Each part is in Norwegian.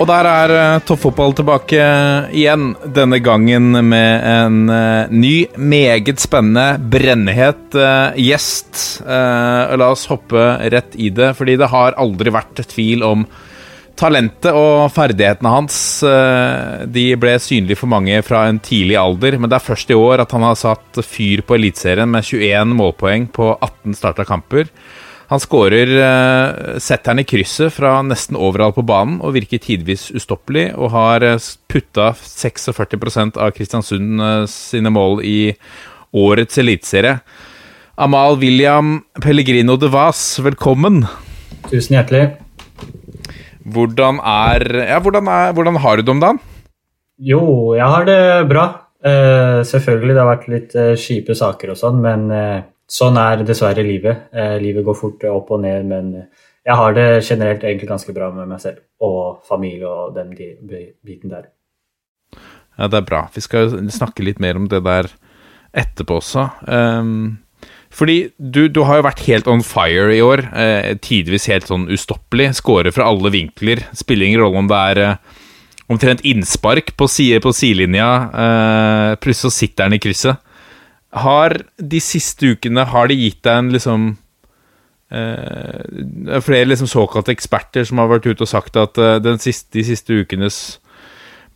Og der er uh, toppfotball tilbake igjen, denne gangen med en eh, ny, meget spennende, brennhet eh, gjest. Eh, la oss hoppe rett i det, fordi det har aldri vært tvil om talentet og ferdighetene hans. eh, de ble synlige for mange fra en tidlig alder, men det er først i år at han har satt fyr på Eliteserien med 21 målpoeng på 18 starta kamper. Han skårer uh, setteren i krysset fra nesten overalt på banen og virker tidvis ustoppelig, og har uh, putta 46 av Kristiansund eh, sine mål i årets eliteserie. Amal William Pellegrino de Vas, velkommen. Tusen hjertelig. Hvordan er Ja, hvordan, er, hvordan har du det om dagen? Jo, jeg har det bra. Uh, selvfølgelig, det har vært litt uh, kjipe saker og sånn, men eh, sånn er dessverre livet. Eh, livet går fort opp og ned, men jeg har det generelt egentlig ganske bra med meg selv og familie og den biten der. Ja, det er bra. Vi skal snakke litt mer om det der etterpå også. Um, fordi du, du har jo vært helt on fire i år. Eh, tidvis helt sånn ustoppelig. Skårer fra alle vinkler. Spiller ingen rolle om det er eh, omtrent innspark på, side, på sidelinja. Eh, plutselig så sitter han i krysset. Har de siste ukene Har det gitt deg en liksom eh, er flere liksom såkalte eksperter som har vært ute og sagt at eh, siste, de siste ukenes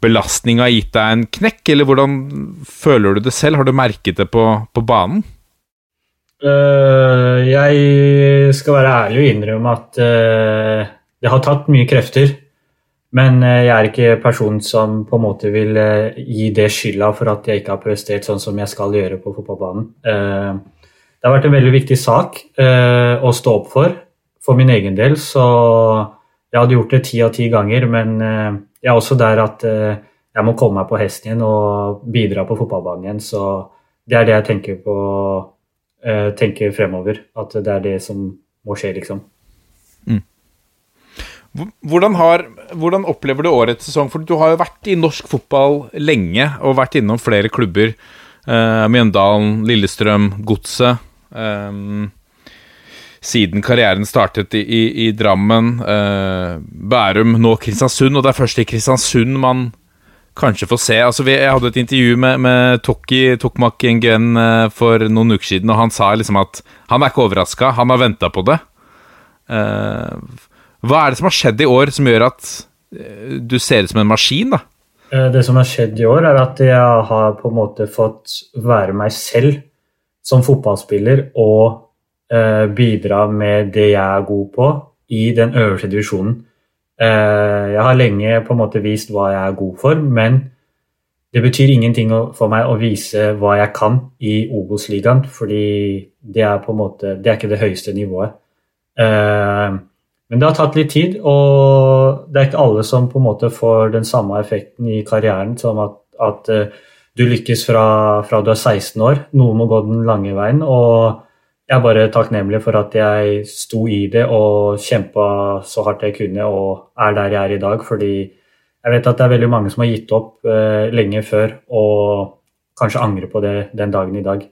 belastning har gitt deg en knekk, eller hvordan føler du det selv? Har du merket det på, på banen? Uh, jeg skal være ærlig og innrømme at uh, det har tatt mye krefter. Men eh, jeg er ikke personen som på en måte vil eh, gi det skylda for at jeg ikke har prestert sånn som jeg skal gjøre på fotballbanen. Eh, det har vært en veldig viktig sak å stå opp for, for min egen del. Så jeg hadde gjort det ti av ti ganger, men jeg er også der at jeg må komme meg på hesten igjen og bidra på fotballbanen igjen. Så det er det jeg tenker på tenker fremover. At det er det som må skje, liksom. Hvor- Hvordan, har, hvordan opplever du årets sesong? For du har jo vært i norsk fotball lenge, og vært innom flere klubber. Uh, Mjøndalen, Lillestrøm, Godset. ehm, siden karrieren startet i, i, i Drammen, eh, Bærum, nå Kristiansund. Og det er først i Kristiansund man kanskje får se. Altså, vi, jeg hadde et intervju med, med Tokki Tokmak Nguyen eh, for noen uker siden, og han sa liksom at han er ikke overraska, han har venta på det. Eh, hva er det som har skjedd i år som gjør at eh, du ser ut som en maskin, da? Eh, Det som har skjedd i år, er at jeg har på en måte fått være meg selv som fotballspiller og eh, bidra med det jeg er god på i den øverste divisjonen. Jeg har lenge på en måte vist hva jeg er god for, men det betyr ingenting for meg å vise hva jeg kan i Obos-ligaen, fordi det er på en måte det er ikke det høyeste nivået. Eh, men det har tatt litt tid, og det er ikke alle som på en måte får den samme effekten i karrieren som at, at eh, du lykkes fra, fra du er 16 år. Noen må gå den lange veien. og jeg er bare takknemlig for at jeg sto i det og kjempa så hardt jeg kunne og er der jeg er i dag. Fordi jeg vet at det er veldig mange som har gitt opp eh, lenge før og kanskje angrer på det den dagen i dag.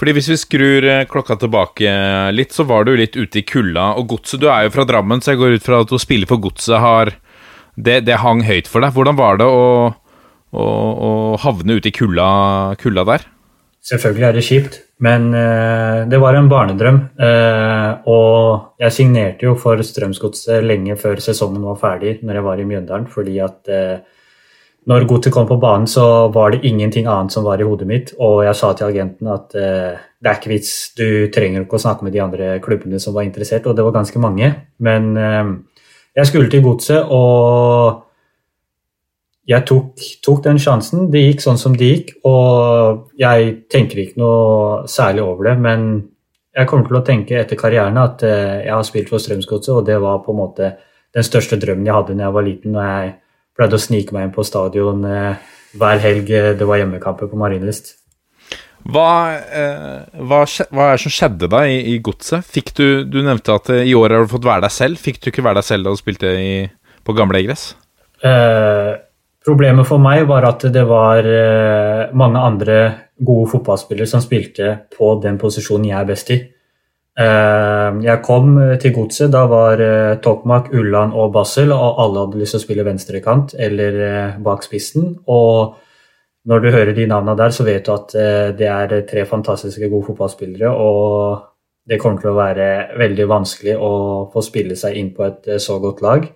Fordi Hvis vi skrur eh, klokka tilbake litt, så var du litt ute i kulda. Og Godset, du er jo fra Drammen, så jeg går ut fra at å spille for Godset har det, det hang høyt for deg. Hvordan var det å, å, å havne ute i kulda, kulda der? Selvfølgelig er det kjipt, men uh, det var en barnedrøm. Uh, og jeg signerte jo for Strømsgodset lenge før sesongen var ferdig, når jeg var i Mjøndalen, fordi at eh, når Godset kom på banen, så var det ingenting annet som var i hodet mitt. Og jeg sa til agenten at eh, det er ikke vits, du trenger ikke å snakke med de andre klubbene som var interessert, og det var ganske mange. Men eh, jeg skulle til Godset, og jeg tok, tok den sjansen. Det gikk sånn som det gikk, og jeg tenker ikke noe særlig over det. Men jeg kommer til å tenke etter karrieren at eh, jeg har spilt for Strømsgodset, og det var på en måte den største drømmen jeg hadde da jeg var liten. og jeg pleide å snike meg inn på stadion eh, hver helg eh, det var hjemmekamper på Marienlyst. Hva, eh, hva, hva er det som skjedde da i, i godset? Fikk du, du nevnte at eh, i år har du fått være deg selv. Fikk du ikke være deg selv da du spilte i, på gamle Egress? Eh, problemet for meg var at det var eh, mange andre gode fotballspillere som spilte på den posisjonen jeg er best i. Eh, jeg kom til godset, da var eh, Tokmak, Ulland og Basel, og alle hadde lyst til å spille venstrekant eller eh, bak spissen. Og når du hører de navnene der, så vet du at eh, det er tre fantastiske gode fotballspillere, og det kommer til å være veldig vanskelig å få spille seg inn på et eh, så godt lag.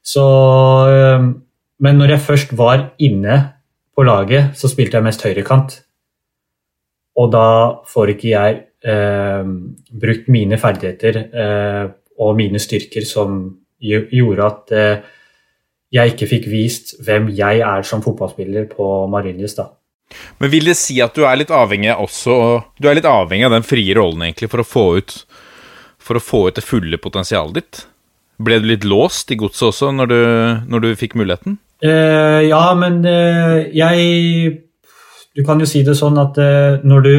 Så eh, Men når jeg først var inne på laget, så spilte jeg mest høyrekant. Og da får ikke jeg eh, brukt mine ferdigheter eh, og mine styrker som gjorde at eh, jeg ikke fikk vist hvem jeg er som fotballspiller på Marienlyst. Men vil det si at du er litt avhengig også Du er litt avhengig av den frie rollen egentlig for å få ut For å få ut det fulle potensialet ditt? Ble du litt låst i godset også når du, når du fikk muligheten? Eh, ja, men eh, jeg Du kan jo si det sånn at eh, når du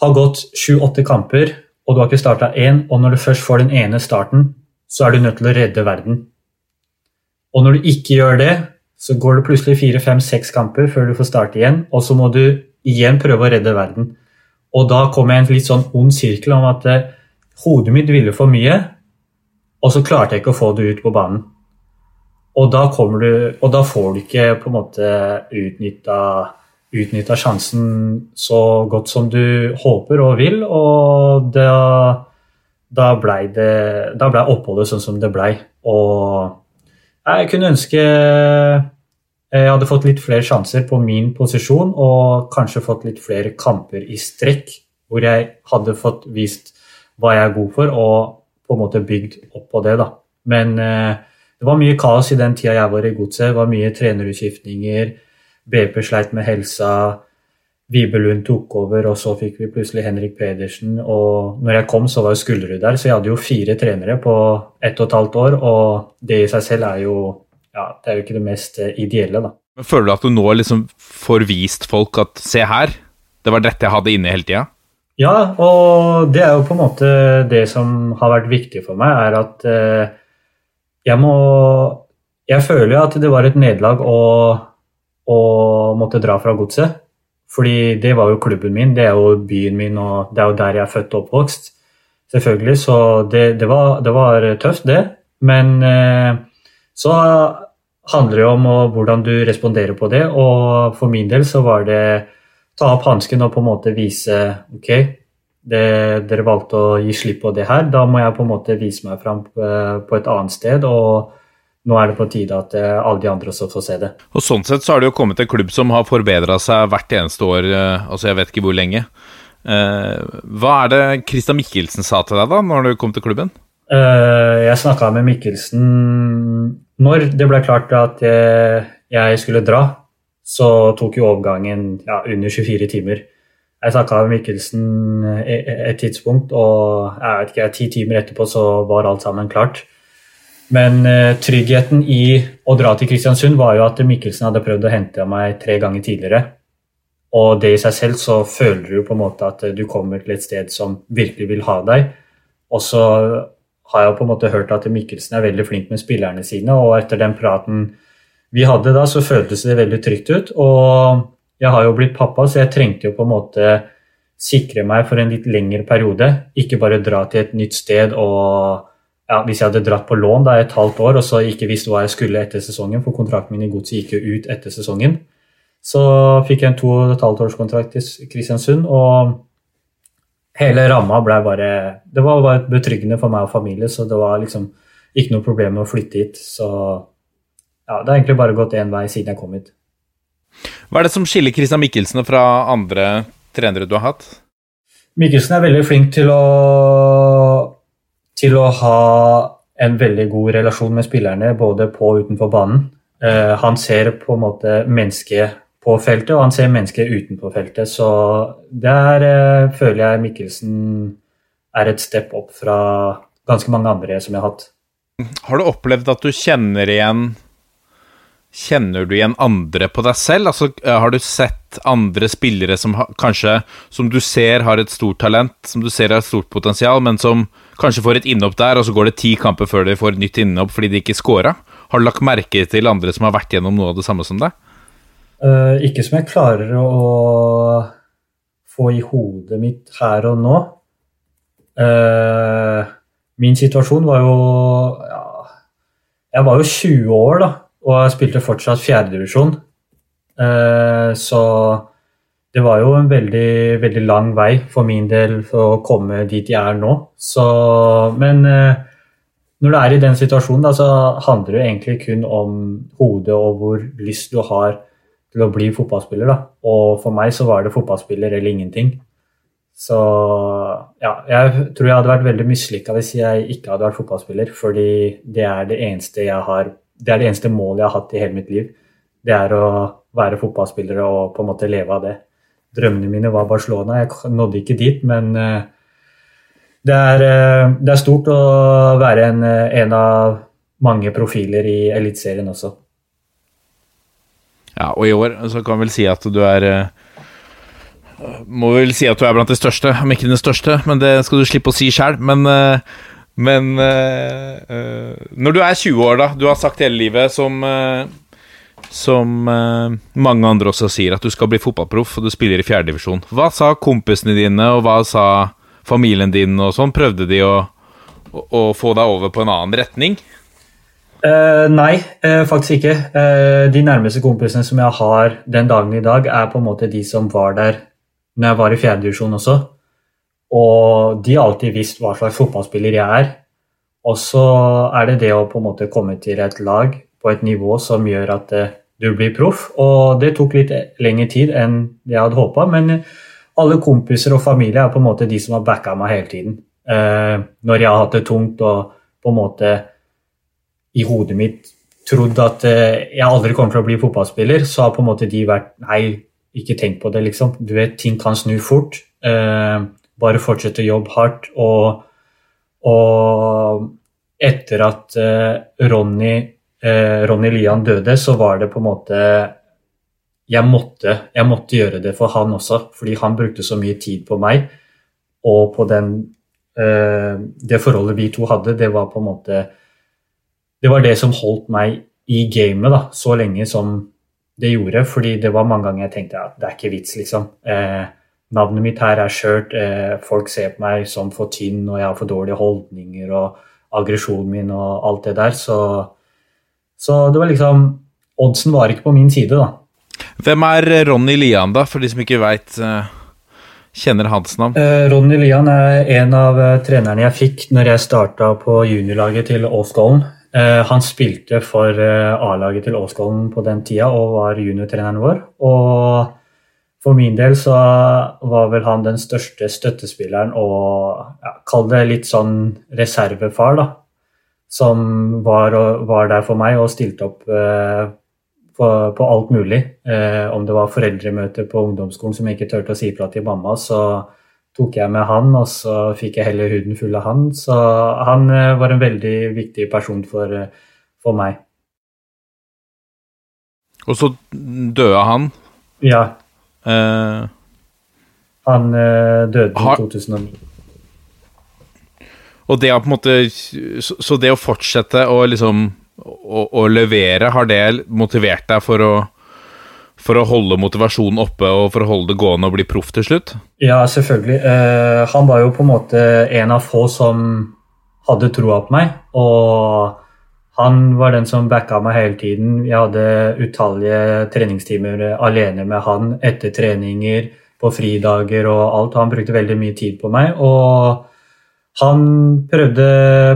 har gått sju-åtte kamper, og du har ikke starta én, og når du først får den ene starten, så er du nødt til å redde verden. Og når du ikke gjør det, så går det plutselig fire-fem-seks kamper før du får starte igjen, og så må du igjen prøve å redde verden. Og da kom jeg i en litt sånn ond sirkel om at eh, hodet mitt ville for mye, og så klarte jeg ikke å få det ut på banen. Og da, du, og da får du ikke på en måte utnytta, utnytta sjansen så godt som du håper og vil, og da, da blei ble oppholdet sånn som det blei. Og jeg kunne ønske jeg hadde fått litt flere sjanser på min posisjon, og kanskje fått litt flere kamper i strekk, hvor jeg hadde fått vist hva jeg er god for, og på en måte bygd opp på det. da. Men eh, det var mye kaos i den tida jeg var i godset. Det var mye trenerutskiftninger. BP sleit med helsa. Vibelund tok over, og så fikk vi plutselig Henrik Pedersen. Og når jeg kom, så var jo Skullerud der, så jeg hadde jo fire trenere på ett og et halvt år. Og det i seg selv er jo ja, det er jo ikke det mest eh, ideelle, da. Men Føler du at du nå liksom får vist folk at se her, det var dette jeg hadde inne hele tida? Ja, og det er jo på en måte det som har vært viktig for meg, er at eh, jeg må Jeg føler jo at det var et nederlag å, å måtte dra fra godset. Fordi det var jo klubben min, det er jo byen min, og det er jo der jeg er født og oppvokst. Selvfølgelig, så det, det, var, det var tøft, det. Men eh, så handler det jo om og, hvordan du responderer på det, og for min del så var det ta opp hansken og på en måte vise ok, det, dere valgte å gi slipp på det her, da må jeg på en måte vise meg fram på, på et annet sted, og nå er det på tide at eh, alle de andre også får se det. Og sånn sett så har det jo kommet en klubb som har forbedra seg hvert eneste år, eh, altså jeg vet ikke hvor lenge. Eh, hva er det Christian Mikkelsen sa til deg da, når du kom til klubben? Jeg snakka med Mikkelsen når det ble klart at jeg skulle dra. Så tok jo overgangen ja, under 24 timer. Jeg snakka med Mikkelsen et tidspunkt, og jeg vet ikke, ti timer etterpå så var alt sammen klart. Men eh, tryggheten i å dra til Kristiansund var jo at Mikkelsen hadde prøvd å hente meg tre ganger tidligere. Og det i seg selv så føler du på en måte at du kommer til et sted som virkelig vil ha deg. Og så har jeg på en måte hørt at Mikkelsen er veldig flink med spillerne sine, og etter den praten vi hadde da, så føltes det veldig trygt ut. Og jeg har jo blitt pappa, så jeg trengte jo på en måte sikre meg for en litt lengre periode. Ikke bare dra til et nytt sted og ja, Hvis jeg hadde dratt på lån da i et halvt år og så ikke visste hva jeg skulle etter sesongen, for kontrakten min i Godset gikk jo ut etter sesongen, så fikk jeg en to og et halvt års kontrakt til Kristiansund. og hele ramma ble bare Det var bare betryggende for meg og familie, så det var liksom ikke noe problem med å flytte hit. Så ja, det har egentlig bare gått én vei siden jeg kom hit. Hva er det som skiller Christian Mikkelsen fra andre trenere du har hatt? Mikkelsen er veldig flink til å, til å ha en veldig god relasjon med spillerne, både på og utenfor banen. Eh, han ser på en måte mennesket på feltet, og han ser mennesket utenfor feltet. Så der eh, føler jeg Mikkelsen er et step opp fra ganske mange andre som jeg har hatt. Har du opplevd at du kjenner igjen Kjenner du igjen andre på deg selv? Altså, eh, har du sett andre spillere som kanskje Som du ser har et stort talent, som du ser har et stort potensial, men som kanskje får et innhopp der, og så går det ti kamper før de får et nytt innhopp fordi de ikke scora? Har du lagt merke til andre som har vært gjennom noe av det samme som deg? Uh, ikke som jeg klarer å få i hodet mitt her og nå. Uh, min situasjon var jo ja, Jeg var jo 20 år, da, og jeg spilte fortsatt fjerdedivisjon. Uh, så det var jo en veldig, veldig lang vei for min del for å komme dit jeg er nå. Så, men eh, når du er i den situasjonen, da, så handler det egentlig kun om hodet og hvor lyst du har til å bli fotballspiller. Da. Og for meg så var det fotballspiller eller ingenting. Så ja, jeg tror jeg hadde vært veldig mislykka hvis jeg ikke hadde vært fotballspiller, fordi det er det eneste jeg har det er det eneste målet jeg har hatt i hele mitt liv. Det er å være fotballspiller og på en måte leve av det. Drømmene mine var Barcelona. Jeg nådde ikke dit, men eh, det er, eh, det er stort å være en, eh, en av mange profiler i Eliteserien også. Ja, og i år så kan vi vel si at du er Må vel si at du er blant de største, om ikke den største, men det skal du slippe å si sjøl. Men men når du er 20 år, da Du har sagt hele livet, som, som mange andre også sier, at du skal bli fotballproff, og du spiller i fjerdedivisjon. Hva sa kompisene dine, og hva sa familien din og sånn? Prøvde de å, å, å få deg over på en annen retning? nei, faktisk ikke. de nærmeste kompisene som jeg har den dagen i dag, er på en måte de som var der når jeg var i fjerdedivisjon også. Og de har alltid visst hva slags fotballspiller jeg er. Og så er det det å på en måte komme til et lag på et nivå som gjør at eh, du blir proff. Og det tok litt lengre tid enn jeg hadde håpa, men alle kompiser og familie er på en måte de som har backa meg hele tiden. Eh, når jeg har hatt det tungt og på en måte i hodet mitt trodd at eh, jeg aldri kommer til å bli fotballspiller, så har på en måte de vært Nei, ikke tenk på det, liksom. Du vet, ting kan snu fort. Eh, bare fortsette å jobbe hardt. Og, og etter at eh, Ronny, eh, Ronny Lian døde, så var det på en måte jeg måtte, jeg måtte, gjøre det for han også, fordi han brukte så mye tid på meg. Og på den, eh, det forholdet vi to hadde, det var på en måte Det var det som holdt meg i gamet da, så lenge som det gjorde. Fordi det var mange ganger jeg tenkte at ja, det er ikke vits, liksom. Eh, navnet mitt her er skjørt, eh, folk ser på meg som for tynn, og jeg har for dårlige holdninger og aggresjonen min og alt det der. Så, så, det var liksom Oddsen var ikke på min side, da. Hvem er Ronny Lian, da, for de som ikke veit uh, kjenner hans navn? Uh, Ronny Lian er en av uh, trenerne jeg fikk når jeg starta på juniorlaget til Åsgålen. han spilte for A-laget til Åsgålen på den tida og var juniortreneren vår. og for min del så var vel han den største støttespilleren og ja, Kall det litt sånn reservefar, da. Som var, var, der for meg og stilte opp eh, på, på, alt mulig. Eh, om det var foreldremøte på ungdomsskolen som jeg ikke turte å si fra til mamma, så tok jeg med han, og så fikk jeg hele huden full av han. Så han eh, var en veldig viktig person for, for meg. Og så døde han? Ja. Uh, han uh, døde i 2009. Og det har på en måte Så det å fortsette å liksom å, å levere, har det motivert deg for å for å holde motivasjonen oppe og for å holde det gående og bli proff til slutt? Ja, selvfølgelig. Uh, han var jo på en måte en av få som hadde troa på meg. Og han var den som backa meg hele tiden. Jeg hadde utallige treningstimer alene med han etter treninger, på fridager og alt. Han brukte veldig mye tid på meg. Og han prøvde,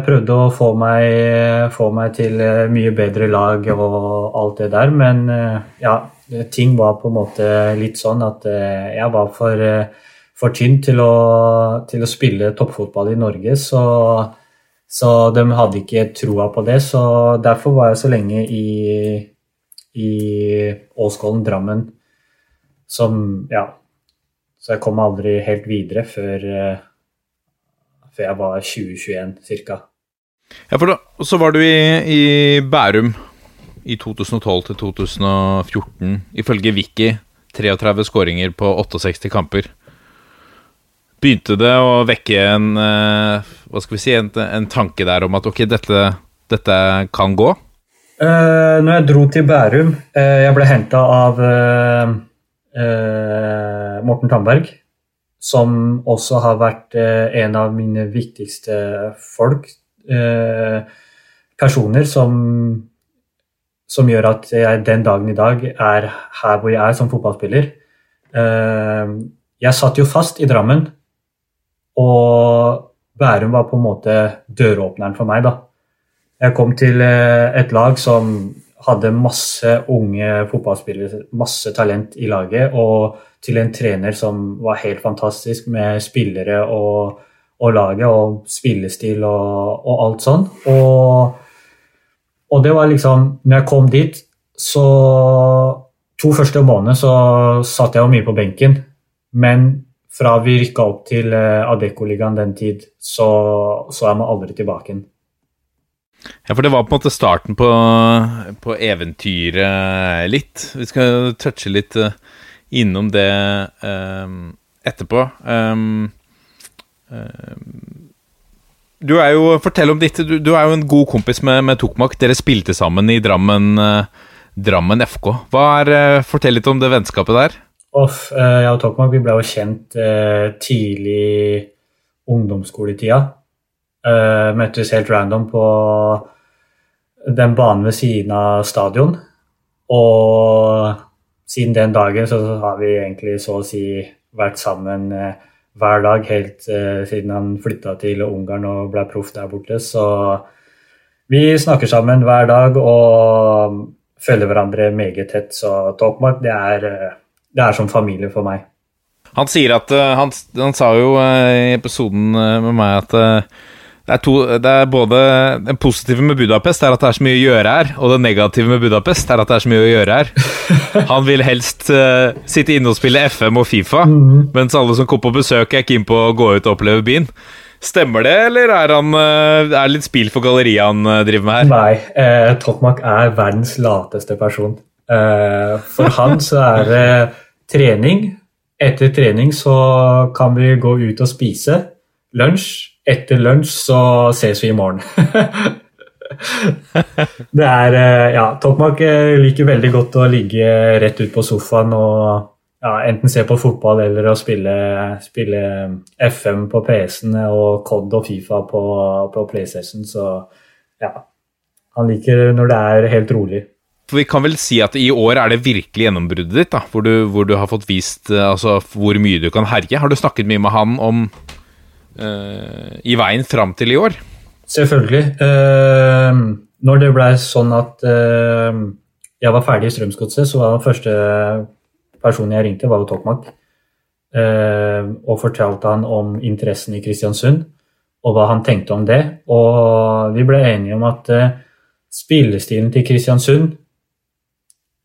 prøvde å få meg, få meg, til mye bedre lag og alt det der, men ja, ting var på en måte litt sånn at jeg var for, for tynn til å, til å spille toppfotball i Norge. så så de hadde ikke troa på det. Så derfor var jeg så lenge i, i Åskollen, Drammen, som Ja. Så jeg kom aldri helt videre før, eh, før jeg var 2021 ca. Ja, for da, Så var du i, i Bærum i 2012 til 2014. Ifølge Wiki 33 skåringer på 68 kamper. Begynte det å vekke en eh, Hva skal vi si, en, en tanke der om at ok, dette, dette kan gå? Uh, når jeg dro til Bærum uh, Jeg ble henta av uh, uh, Morten Tandberg, som også har vært eh, en av mine viktigste folk. Eh, personer som, som gjør at jeg den dagen i dag er her hvor jeg er som fotballspiller. Eh, jeg satt jo fast i Drammen, og Bærum var på en måte døråpneren for meg, da. Jeg kom til eh, et lag som hadde masse unge fotballspillere, masse talent i laget, og til en trener som var helt fantastisk med spillere og, og laget og spillestil og, og alt sånn. Og, og det var liksom Når jeg kom dit, så To første månedene så satt jeg jo mye på benken, men fra vi rykka opp til Adeccoligaen Adecco-ligaen den tid, så, så er man aldri tilbake igjen. Ja, for det var på en måte starten på, på eventyret litt. Vi skal touche litt eh, innom det eh, etterpå. Um, um, du er jo, Fortell om ditt Du, du er jo en god kompis med, med Tokmak. Dere spilte sammen i Drammen, eh, Drammen FK. Hva er, eh, fortell litt om det vennskapet der. Off, eh, jeg og Tokmak ble jo kjent tidlig ungdomsskoletida. Eh, møttes helt random på den banen ved siden av stadion. Og siden den dagen så har vi egentlig så å si vært sammen eh, hver dag helt uh, siden han flytta til Ungarn og ble proff der borte. Så vi snakker sammen hver dag og følger hverandre meget tett. Så Talkmark, det er, det er som familie for meg. Han sier at han, han sa jo i episoden med meg at det er, to, det er både Det positive med Budapest er at det er så mye å gjøre her, og det negative med Budapest er at det er så mye å gjøre her. Han vil helst uh, sitte inne og spille FM og Fifa, mens alle som kommer på besøk, er keen på å gå ut og oppleve byen. Stemmer det, eller er, han, uh, er litt spill for galleriet han uh, driver med her? Nei, eh, Tokmak er verdens lateste person. Eh, for han så er det trening. Etter trening så kan vi gå ut og spise. Lunsj. Etter lunsj så ses vi i morgen. det er eh, Ja, Tokmak eh, liker veldig godt å ligge rett ut på sofaen og ja, enten se på fotball eller å spille, spille FM på PC-en og COD og Fifa på, på PlayStation. Så ja, han liker når det er helt rolig. Vi kan vel si at i år er det virkelig gjennombruddet ditt, da, hvor du, hvor du har fått vist eh, altså, hvor mye du kan herje. Har du snakket mye med han om eh, i veien fram til i år? Selvfølgelig. Eh, når det ble sånn at eh, jeg var ferdig i Strømsgodset, så var den første personen jeg ringte, var jo Tokmak. Eh, og fortalte han om interessen i Kristiansund, og hva han tenkte om det. Og vi ble enige om at eh, spillestilen til Kristiansund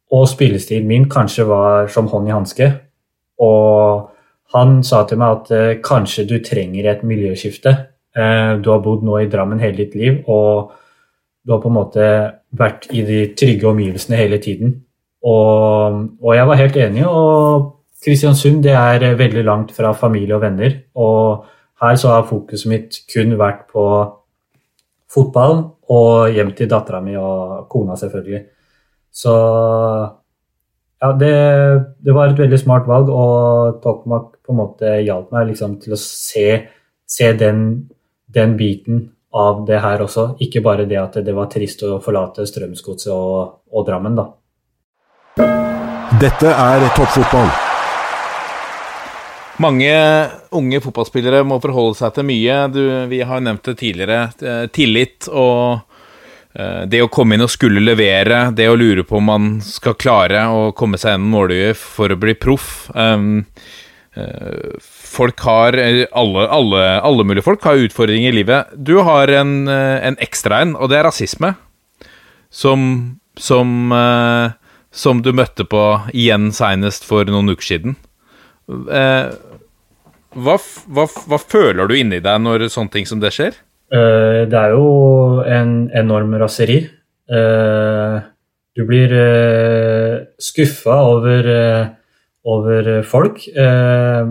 og spillestilen min kanskje var som hånd i hanske. Og han sa til meg at eh, kanskje du trenger et miljøskifte. Eh, du har bodd nå i Drammen hele ditt liv, og du har på en måte vært i de trygge omgivelsene hele tiden. Og, og jeg var helt enig, og Kristiansund det er eh, veldig langt fra familie og venner. Og her så har fokuset mitt kun vært på fotball og hjem til dattera mi og kona, selvfølgelig. Så ja, det, det var et veldig smart valg, og Tokmak på en måte hjalp meg liksom til å se, se den, den biten av det her også. Ikke bare det at det var trist å forlate Strømsgodset og, og Drammen, da. Dette er toppfotball. Mange unge fotballspillere må forholde seg til mye. Du, vi har nevnt det tidligere. eh, Tillit og det å komme inn og skulle levere. Det å lure på om man skal klare å komme seg gjennom nåløyet for å bli proff. Um, eh, folk har eh, alle, alle, alle mulige folk har utfordringer i livet. Du har en, eh, en ekstra en, og det er rasisme. Som, som, eh, som du møtte på igjen seinest for noen uker siden. Eh, hva, hva, hva føler du inni deg når sånne ting som det skjer? Eh, Det er jo en enorm raseri. Eh, Du blir skuffa over, eh, over folk, eh,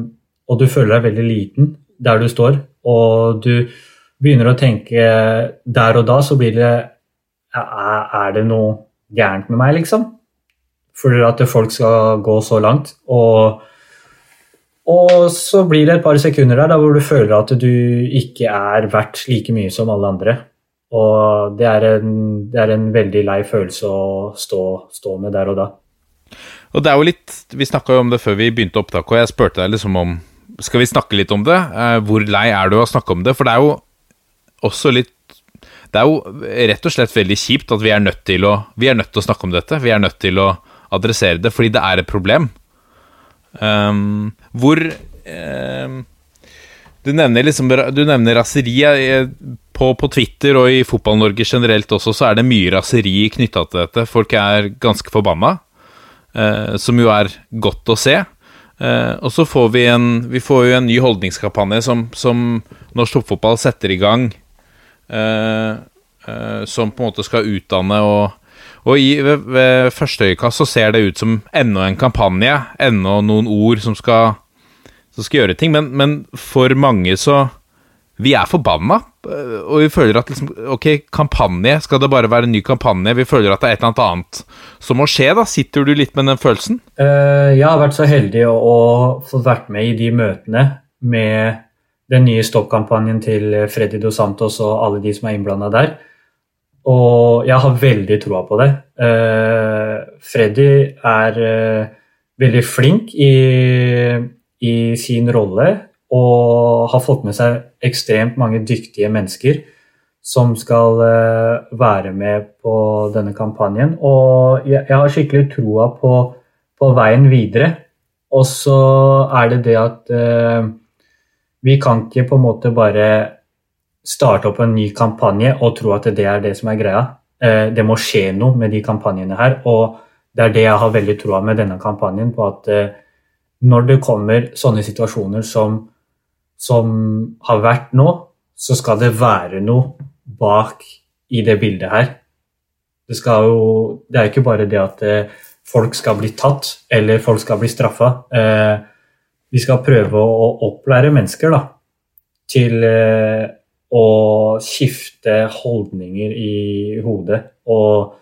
og du føler deg veldig liten der du står. Og du begynner å tenke Der og da så blir det er det noe gærent med meg, liksom? For at folk skal gå så langt. Og og så blir det et par sekunder der, der hvor du føler at du ikke er verdt like mye som alle andre. Og det er en, det er en veldig lei følelse å stå, stå med der og da. Og det er jo litt Vi snakka jo om det før vi begynte opptaket, og jeg spurte deg liksom om Skal vi snakke litt om det? Eh, hvor lei er du av å snakke om det? For det er jo også litt Det er jo rett og slett veldig kjipt at vi er nødt til å nødt til å snakke om dette. Vi er nødt til å adressere det fordi det er et problem. Um, hvor um, du nevner liksom nevner raseri på, på Twitter og i Fotball-Norge generelt også, så er det mye raseri knytta til dette. Folk er ganske forbanna, eh, som jo er godt å se. Eh, og så får vi en Vi får jo en ny holdningskampanje som, som norsk toppfotball setter i gang, eh, eh, som på en måte skal utdanne og og i, ved, ved første øyekast så ser det ut som enda en kampanje, enda noen ord som skal, som skal gjøre ting, men, men for mange så Vi er forbanna, og vi føler at liksom, ok, kampanje, skal det bare være en ny kampanje? Vi føler at det er et eller annet som må skje, da. Sitter du litt med den følelsen? Uh, Jeg har vært så heldig å, å få vært med i de møtene med den nye stoppkampanjen til Freddy Dos Santos og alle de som er innblanda der. Og jeg har veldig troa på det. Eh, Freddy er eh, veldig flink i, i sin rolle og har fått med seg ekstremt mange dyktige mennesker som skal eh, være med på denne kampanjen. Og jeg, har skikkelig troa på, på veien videre. Og så er det det at vi kan ikke på en måte bare starte opp en ny kampanje og tro at det er det som er greia. Eh, det må skje noe med de kampanjene her. Og det er det jeg har veldig troa med denne kampanjen, på at eh, når det kommer sånne situasjoner som, som har vært nå, så skal det være noe bak i det bildet her. Det, skal jo, det er ikke bare det at eh, folk skal bli tatt eller folk skal bli straffa. Vi skal prøve å opplære mennesker da, til å skifte holdninger i hodet. Og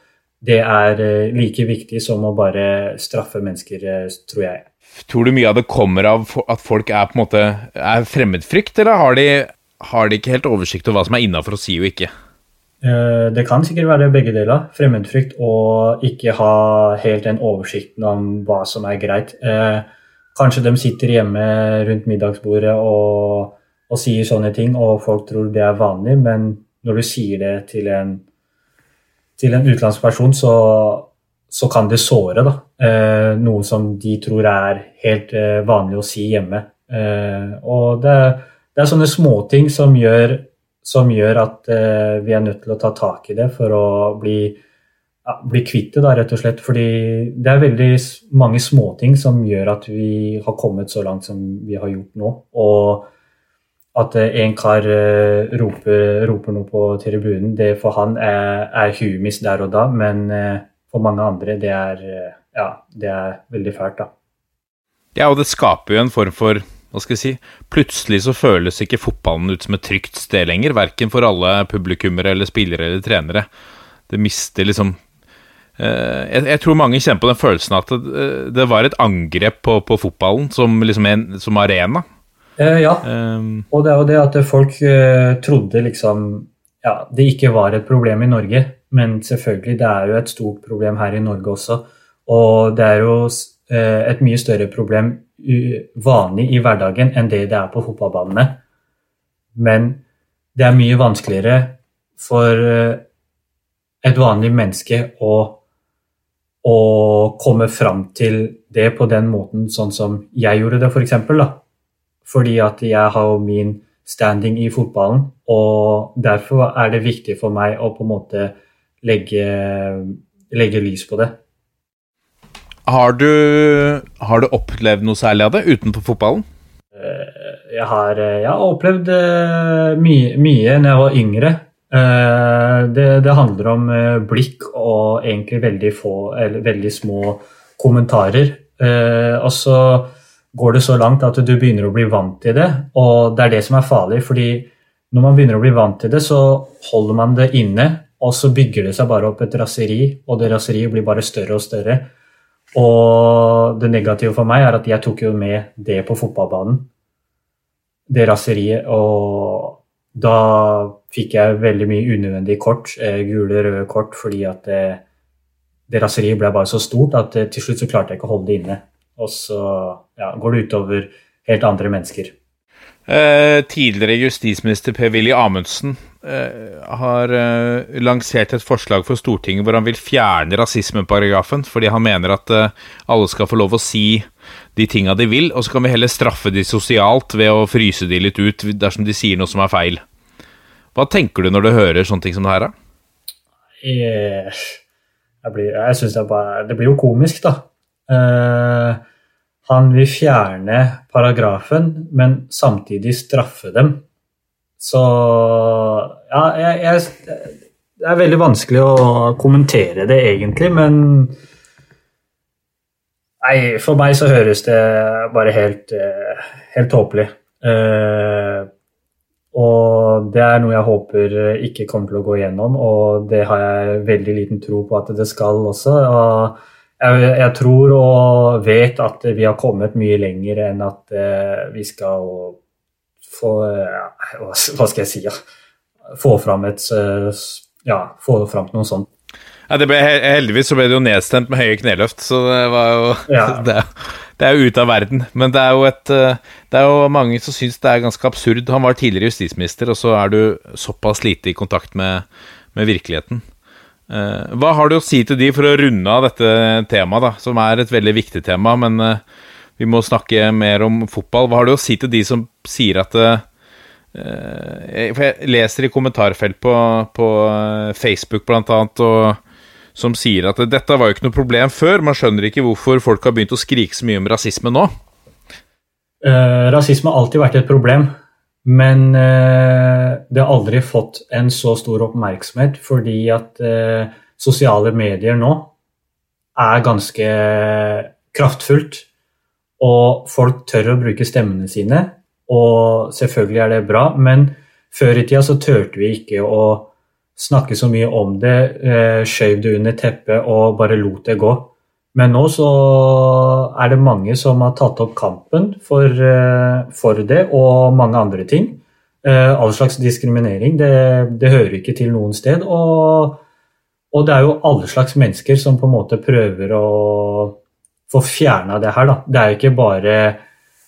det er eh, like viktig som å bare straffe mennesker, eh, tror jeg. Tror du mye av det kommer av at folk er på en måte er fremmedfrykt, eller har de, har de ikke helt oversikt over hva som er innafor å si og ikke? Eh, Det kan sikkert være begge deler. Fremmedfrykt og ikke ha helt den oversikten om hva som er greit. Kanskje de sitter hjemme rundt middagsbordet og, og sier sånne ting, og folk tror det er vanlig, men når du sier det til en, til en utenlandsk person, så, så kan det såre. Da. Eh, noe som de tror er helt eh, vanlig å si hjemme. Eh, og det, det er sånne småting som gjør som gjør at eh, vi er nødt til å ta tak i det for å bli, ja, bli kvitt det, rett og slett. Fordi det er veldig mange småting som gjør at vi har kommet så langt som vi har gjort nå. Og at eh, en kar eh, roper, roper noe på tribunen, det for han er, er humis der og da, men eh, for mange andre det er, ja, det er veldig fælt, da. Ja, og det skaper jo en form for Hva skal jeg si Plutselig så føles ikke fotballen ut som et trygt sted lenger, verken for alle publikummere eller spillere eller trenere. Det mister liksom jeg, jeg tror mange kjenner på den følelsen at det, det var et angrep på, på fotballen som, liksom en, som arena. Eh, ja, um, Og det er jo det at folk eh, trodde liksom ja, det ikke var et problem i Norge. Men selvfølgelig, det er jo et stort problem her i Norge også. Og det er jo eh, et mye større problem vanlig i hverdagen enn det det er på fotballbanene. Men det er mye vanskeligere for eh, et vanlig menneske å, å komme fram til det på den måten sånn som jeg gjorde det, f.eks. Fordi at jeg har min standing i fotballen, og derfor er det viktig for meg å på en måte legge, legge lys på det. Har du, har du opplevd noe særlig av det utenfor fotballen? Jeg har, eh, jeg har opplevd eh, mye, mye når jeg var yngre. Eh, Det, det handler om eh, blikk og egentlig veldig få, eller veldig små kommentarer. Altså går det så langt at du begynner å bli vant til det, og det er det som er farlig. fordi når man begynner å bli vant til det, så holder man det inne, og så bygger det seg bare opp et raseri, og det raseriet blir bare større og større. Og det negative for meg er at jeg tok jo med det på fotballbanen. Det raseriet. Og da fikk jeg veldig mye unødvendige kort, eh, gule, røde kort, fordi at det, det raseriet ble bare så stort at eh, til slutt så klarte jeg ikke å holde det inne. Og så ja, går det utover helt andre mennesker. Eh, tidligere justisminister Per-Willy Amundsen eh, har eh, lansert et forslag for Stortinget hvor han vil fjerne rasismeparagrafen, fordi han mener at eh, alle skal få lov å si de tinga de vil, og så kan vi heller straffe de sosialt ved å fryse de litt ut dersom de sier noe som er feil. Hva tenker du når du hører sånne ting som det her, da? Jeg, jeg, blir, jeg synes det, bare, det blir jo komisk, da. Eh, han vil fjerne paragrafen, men samtidig straffe dem. Så Ja, jeg, jeg, det er veldig vanskelig å kommentere det, egentlig, men Nei, for meg så høres det bare helt, eh, helt tåpelig. Eh, og det er noe jeg håper ikke kommer til å gå igjennom, og det har jeg veldig liten tro på at det skal også. Og jeg, jeg tror og vet at vi har kommet mye lenger enn at eh, vi skal få ja, hva skal jeg si? Ja, få fram et eh, Ja, få fram noe sånt. Ja, det ble, heldigvis så ble det jo nedstemt med høye kneløft, så det var jo Ja. det, det er jo ute av verden. Men det er jo, et, eh, det er jo mange som syns det er ganske absurd. Han var tidligere justisminister, og så er du såpass lite i kontakt med, med virkeligheten. Eh, hva har du å si til de for å runde av dette temaet, da, som er et veldig viktig tema, men eh, vi må snakke mer om fotball. Hva har du å si til de som sier at eh, For jeg leser i kommentarfelt på, på Facebook blant annet, som sier at dette var jo ikke noe problem før. Man skjønner ikke hvorfor folk har begynt å skrike så mye om rasisme nå. Eh, rasisme har alltid vært et problem, men eh, det har aldri fått en så stor oppmerksomhet fordi at eh, sosiale medier nå er ganske kraftfullt, og folk tør å bruke stemmene sine, og selvfølgelig er det bra, men før i tida så turte vi ikke å snakke så mye om det, eh, skjøv det under teppet og bare lot det gå. Men nå så er det mange som har tatt opp kampen for, eh, for det, og mange andre ting. Eh, All slags diskriminering, det, det hører ikke til noen sted. Og, og det er jo alle slags mennesker som på en måte prøver å få fjerna det her. Da. Det er jo ikke bare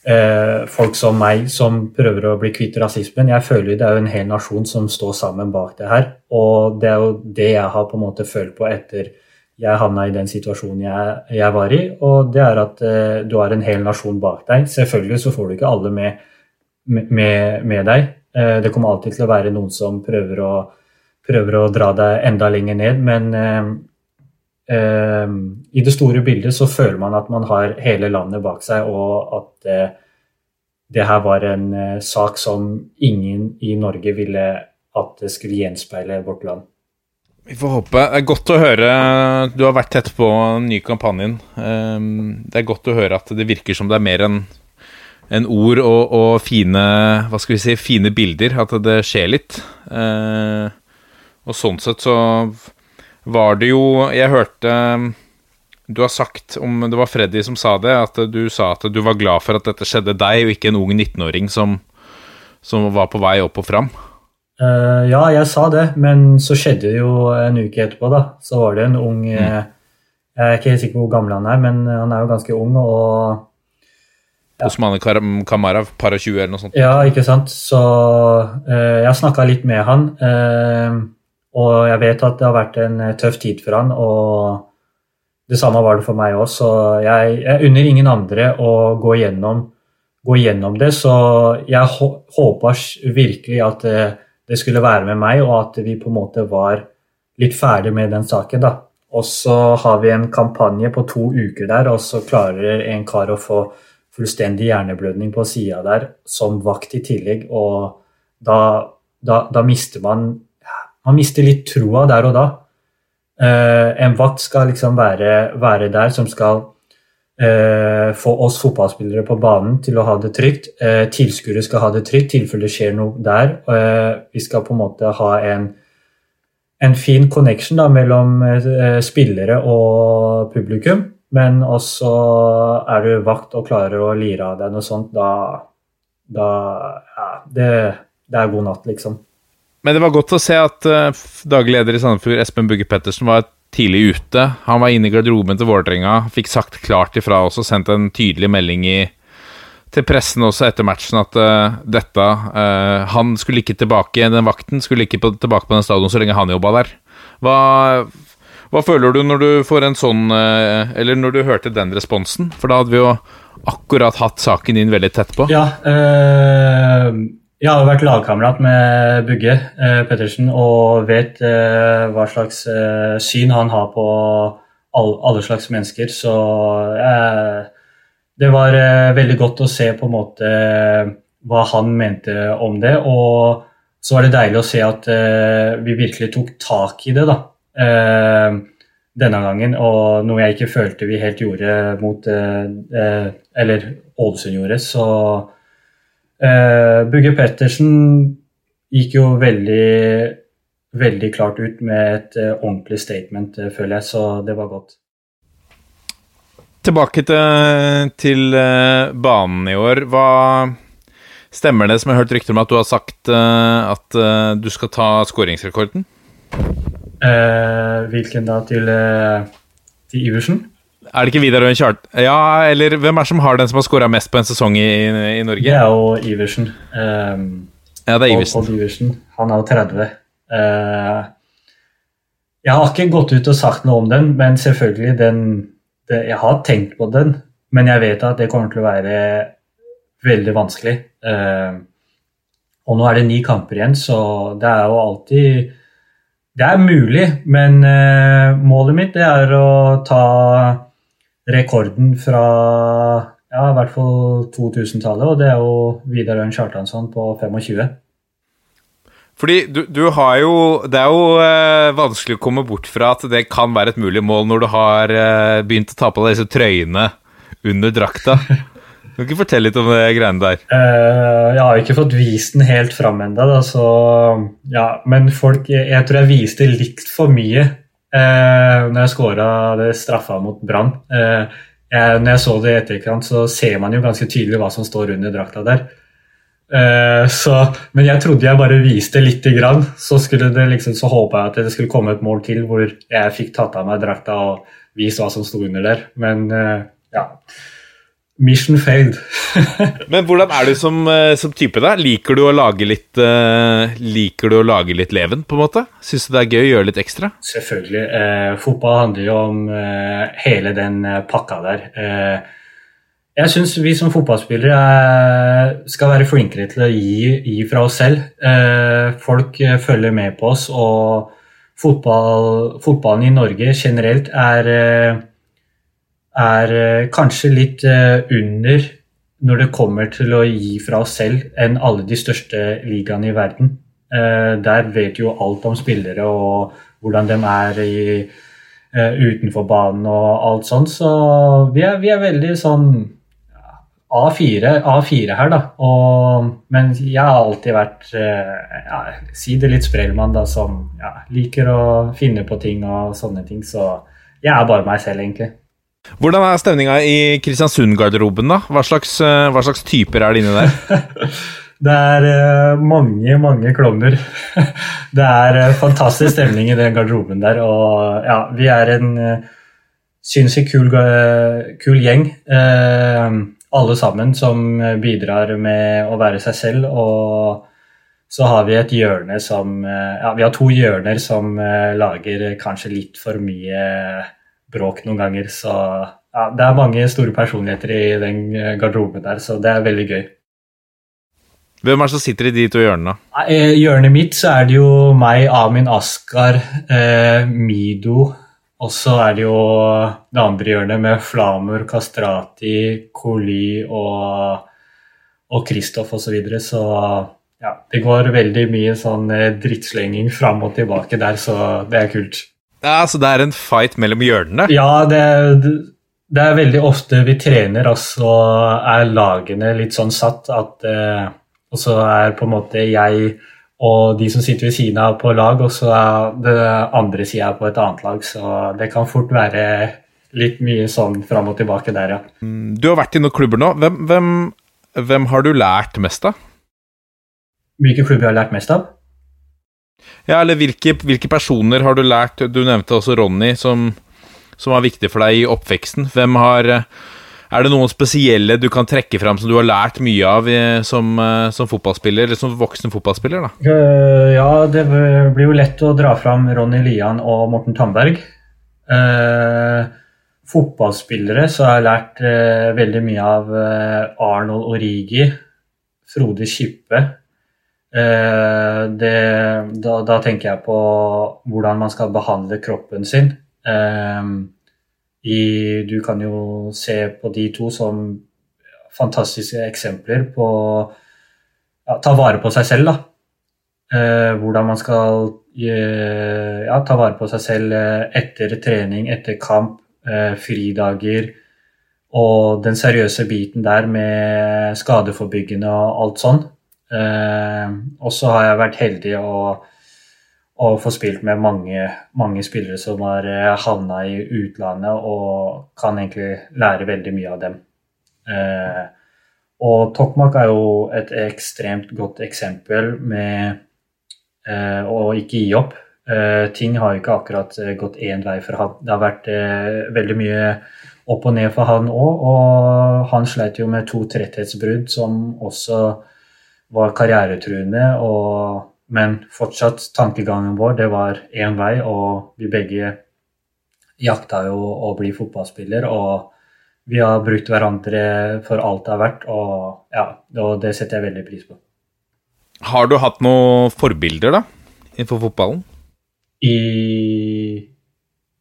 eh, folk som meg som prøver å bli kvitt rasismen. Jeg føler det er jo en hel nasjon som står sammen bak det her. Og det er jo det jeg har på en måte følt på etter jeg havna i den situasjonen jeg, jeg var i. Og det er at eh, du har en hel nasjon bak deg. Selvfølgelig så får du ikke alle med, med, med deg. Eh, det kommer alltid til å være noen som prøver å, prøver å dra deg enda lenger ned, men eh, eh, i det store bildet så føler man at man har hele landet bak seg, og at eh, det her var en eh, sak som ingen i Norge ville at det skulle gjenspeile vårt land. Vi får håpe. Det er godt å høre Du har vært tett på den nye kampanjen. Ehm, Det er godt å høre at det virker som det er mer enn en ord og, og fine Hva skal vi si fine bilder. At det skjer litt. Eh, Og sånn sett så var det jo Jeg hørte du har sagt, om det var Freddy som sa det, at du sa at du var glad for at dette skjedde deg, og ikke en ung 19-åring som, som var på vei opp og fram. Eh, ja, jeg sa det, men så skjedde det jo en uke etterpå, da. Så var det en ung eh, Jeg er ikke helt sikker på hvor gammel han er, men han er jo ganske ung. og Osmane Kamarav, Kamara, par og 20 eller noe sånt. Ja, ikke sant. Så uh, jeg snakka litt med han. Uh, og jeg vet at det har vært en tøff tid for han, og det samme var det for meg òg. Så jeg, jeg unner ingen andre å gå gjennom, gå gjennom det. Så jeg håper håpa virkelig at det, det skulle være med meg, og at vi på en måte var litt ferdig med den saken, da. Og så har vi en kampanje på to uker der, og så klarer en kar å få fullstendig hjerneblødning på sida der som vakt i tillegg, og da, da, da mister man Man mister litt troa der og da. Eh, en vakt skal liksom være, være der som skal eh, få oss fotballspillere på banen til å ha det trygt. Eh, Tilskuere skal ha det trygt i tilfelle det skjer noe der. Eh, vi skal på en måte ha en, en fin connection da, mellom eh, spillere og publikum. Men også er du vakt og klarer å lire av deg noe sånt, da, da ja, det, det er god natt, liksom. Men det var godt å se at uh, daglig leder i Sandefjord, Espen Bugge Pettersen, var tidlig ute. Han var inne i garderoben til Vålerenga, fikk sagt klart ifra også, sendt en tydelig melding i, til pressen også etter matchen at uh, dette uh, Han skulle ikke tilbake, den vakten skulle ikke på, tilbake på den stadion så lenge han jobba der. Hva, hva føler du når du får en sånn uh, Eller når du hørte den responsen? For da hadde vi jo akkurat hatt saken din veldig tett på. Ja, eh, jeg har vært lagkamerat med Bugge eh, Pettersen og vet eh, hva slags eh, syn han har på all, alle slags mennesker. Så eh, det var eh, veldig godt å se på en måte hva han mente om det. Og så var det deilig å se at eh, vi virkelig tok tak i det da, denne gangen. Og noe jeg ikke følte vi helt gjorde mot Eller Ålesund gjorde. Så Eh, Bugge Pettersen gikk jo veldig, veldig klart ut med et uh, ordentlig statement, uh, føler jeg, så det var godt. Tilbake til, til banen i år. Hva Stemmer det som jeg har hørt rykter om at du har sagt at du skal ta skåringsrekorden? Hvilken da til, til Iversen? Er det ikke Vidar Øyen Kjart... Ja, eller hvem er det som har den som har skåra mest på en sesong i, i Norge? Det er jo Iversen. Um, Ja, det er Iversen. Og Iversen. Han er jo 30. Uh, jeg har ikke gått ut og sagt noe om den, men selvfølgelig den det, Jeg har tenkt på den, men jeg vet at det kommer til å være veldig vanskelig. Uh, og nå er det ni kamper igjen, så det er jo alltid Det er mulig, men uh, målet mitt er å ta rekorden fra ja, i hvert fall 2000-tallet, og det er jo Vidar Ørn Kjartansson på 25. Fordi du, du har jo Det er jo eh, vanskelig å komme bort fra at det kan være et mulig mål når du har eh, begynt å ta på deg disse trøyene under drakta. Kan du ikke fortelle litt om det greiene der? Uh, jeg har ikke fått vist den helt fram ennå, så ja. Men folk Jeg, jeg tror jeg viste litt for mye eh, når jeg skåra det straffa mot Brann. Eh, når jeg så det i etterkant, så ser man jo ganske tydelig hva som står under drakta der. Eh, så, men jeg trodde jeg bare viste lite grann. Så, liksom, så håpa jeg at det skulle komme et mål til hvor jeg fikk tatt av meg drakta og vist hva som sto under der. Men eh, ja. Mission failed. Men hvordan er du som, eh, som type, da? Liker du å lage litt uh, Liker du å lage litt leven, på en måte? Syns du det er gøy å gjøre litt ekstra? Selvfølgelig. Eh, fotball handler jo om eh, hele den eh, pakka der. Eh, jeg syns vi som fotballspillere skal være flinkere til å gi, gi fra oss selv. Folk følger med på oss, og fotball, fotballen i Norge generelt er, er eh, kanskje litt eh, under når det kommer til å gi fra oss selv enn alle de største ligaene i verden. Eh, der vet jo alt om spillere og hvordan de er i, utenfor banen og alt sånt. Så vi er, vi er veldig sånn A4, A4 her, da. Og, men jeg har alltid vært ja, Si det litt sprellmann, da, som ja, liker å finne på ting og sånne ting. Så jeg er bare meg selv, egentlig. Hvordan er stemninga i Kristiansund-garderoben, da? Hva slags, eh, hva slags typer er det inni der? Det er eh, mange, mange klovner. det er eh, fantastisk stemning i den garderoben der. Og ja, vi er en sinnssykt kul, kul gjeng. alle sammen som bidrar med å være seg selv. Og så har vi et hjørne som Ja, vi har to hjørner som lager kanskje litt for mye bråk noen ganger. Så ja, det er mange store personligheter i den eh, garderoben der, så det er veldig gøy. Hvem er det som sitter i de to hjørnene? I hjørnet mitt så er det jo meg, Amin Askar, eh, Mido Og så er det jo det andre hjørnet med Flamur, Kastrati, Koli og, og Kristoff osv. Så, videre. så ja, det går veldig mye sånn eh, drittslenging fram og tilbake der, så det er kult. Ja, Så det er en fight mellom hjørnene? Ja, det, det er veldig ofte vi trener, og så er lagene litt sånn satt at eh, Og så er på en måte jeg og de som sitter ved siden av på lag, og så er det andre sida på et annet lag. Så det kan fort være litt mye sånn fram og tilbake der, ja. Du har vært i noen klubber nå. Hvem, hvem, hvem har du lært mest av? Hvilke klubber jeg har lært mest av? Ja, eller hvilke, hvilke personer har du lært Du nevnte også Ronny, som, som var viktig for deg i oppveksten. Hvem har Er det noen spesielle du kan trekke fram som du har lært mye av som, eh, som fotballspiller, eller som voksen fotballspiller? da? Eh, ja, det blir jo lett å dra fram Ronny Lian og Morten Tandberg. Eh, fotballspillere så har jeg lært eh, veldig mye av eh, Arnold Origi, Frode Kippe. Eh, det, da, da, tenker jeg på hvordan man skal behandle kroppen sin. Eh, i, du kan jo se på de to som fantastiske eksempler på ja, ta vare på seg selv. da. Eh, hvordan man skal eh, ja, ta vare på seg selv etter trening, etter kamp, fridager. Og den seriøse biten der med skadeforebyggende og alt sånn. Eh, og så har jeg vært heldig å, å få spilt med mange, mange spillere som har eh, havna i utlandet og kan egentlig lære veldig mye av dem. Eh, og Tokmak er jo et ekstremt godt eksempel med eh, å ikke gi opp. Eh, ting har jo ikke akkurat eh, gått én vei for han. Det har vært veldig mye opp og ned for han òg, og han sleit jo med to tretthetsbrudd som også var karrieretruende. Og, men fortsatt, tankegangen vår det var én vei, og vi begge jakta jo å bli fotballspiller. Og vi har brukt hverandre for alt det har vært, og, ja, og det setter jeg veldig pris på. Har du hatt noen forbilder da, innenfor fotballen? I,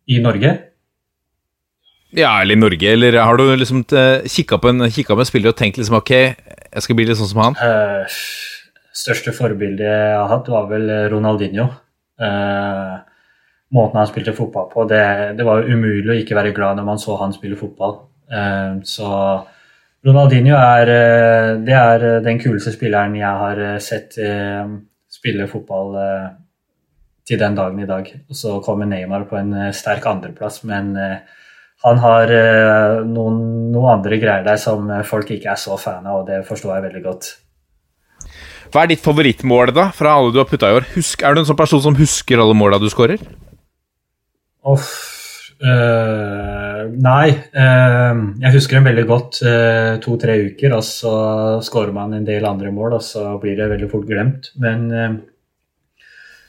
i Norge? Ja, eller i Norge, eller har du liksom kikka på, en, på en spiller og tenkt liksom ok, jeg skal bli litt sånn som han? Uh, største forbildet jeg har hatt, var vel Ronaldinho. Uh, måten han spilte fotball på, det, det, var umulig å ikke være glad når man så han spille fotball. Uh, så Ronaldinho er, det er den kuleste spilleren jeg har sett spille fotball til den dagen i dag. Og så kommer Neymar på en sterk andreplass, men han har uh, noen, noen, andre greier der som folk ikke er så fan av, og det forstår jeg veldig godt. Hva er ditt favorittmål da, fra alle du har putta i år? Husk, er du en sånn person som husker alle måla du skårer? Uff uh, Nei. Uh, jeg husker dem veldig godt to-tre uker, og så skårer man en del andre mål, og så blir det veldig fort glemt. Men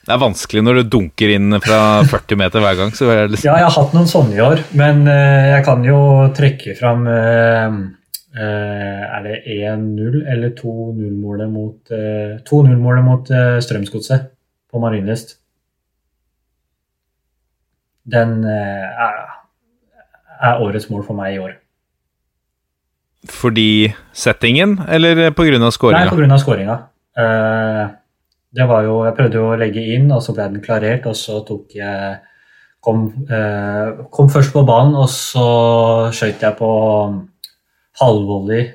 det er vanskelig når du dunker inn fra 40 meter hver gang. Liksom... Ja, jeg har hatt noen sånne i år, men uh, jeg kan jo trekke fram uh, uh, Er det 1-0 eller 2-0-målet mot, 2-0-målet mot Strømsgodset på Marienlyst? Den er, er årets mål for meg i år. Fordi settingen, eller pga. skåringa? Nei, pga. skåringa. Uh, det var jo Jeg prøvde jo å legge inn, og så ble den klarert, og så tok jeg Kom, eh, kom først på banen, og så skøyt jeg på halvvolley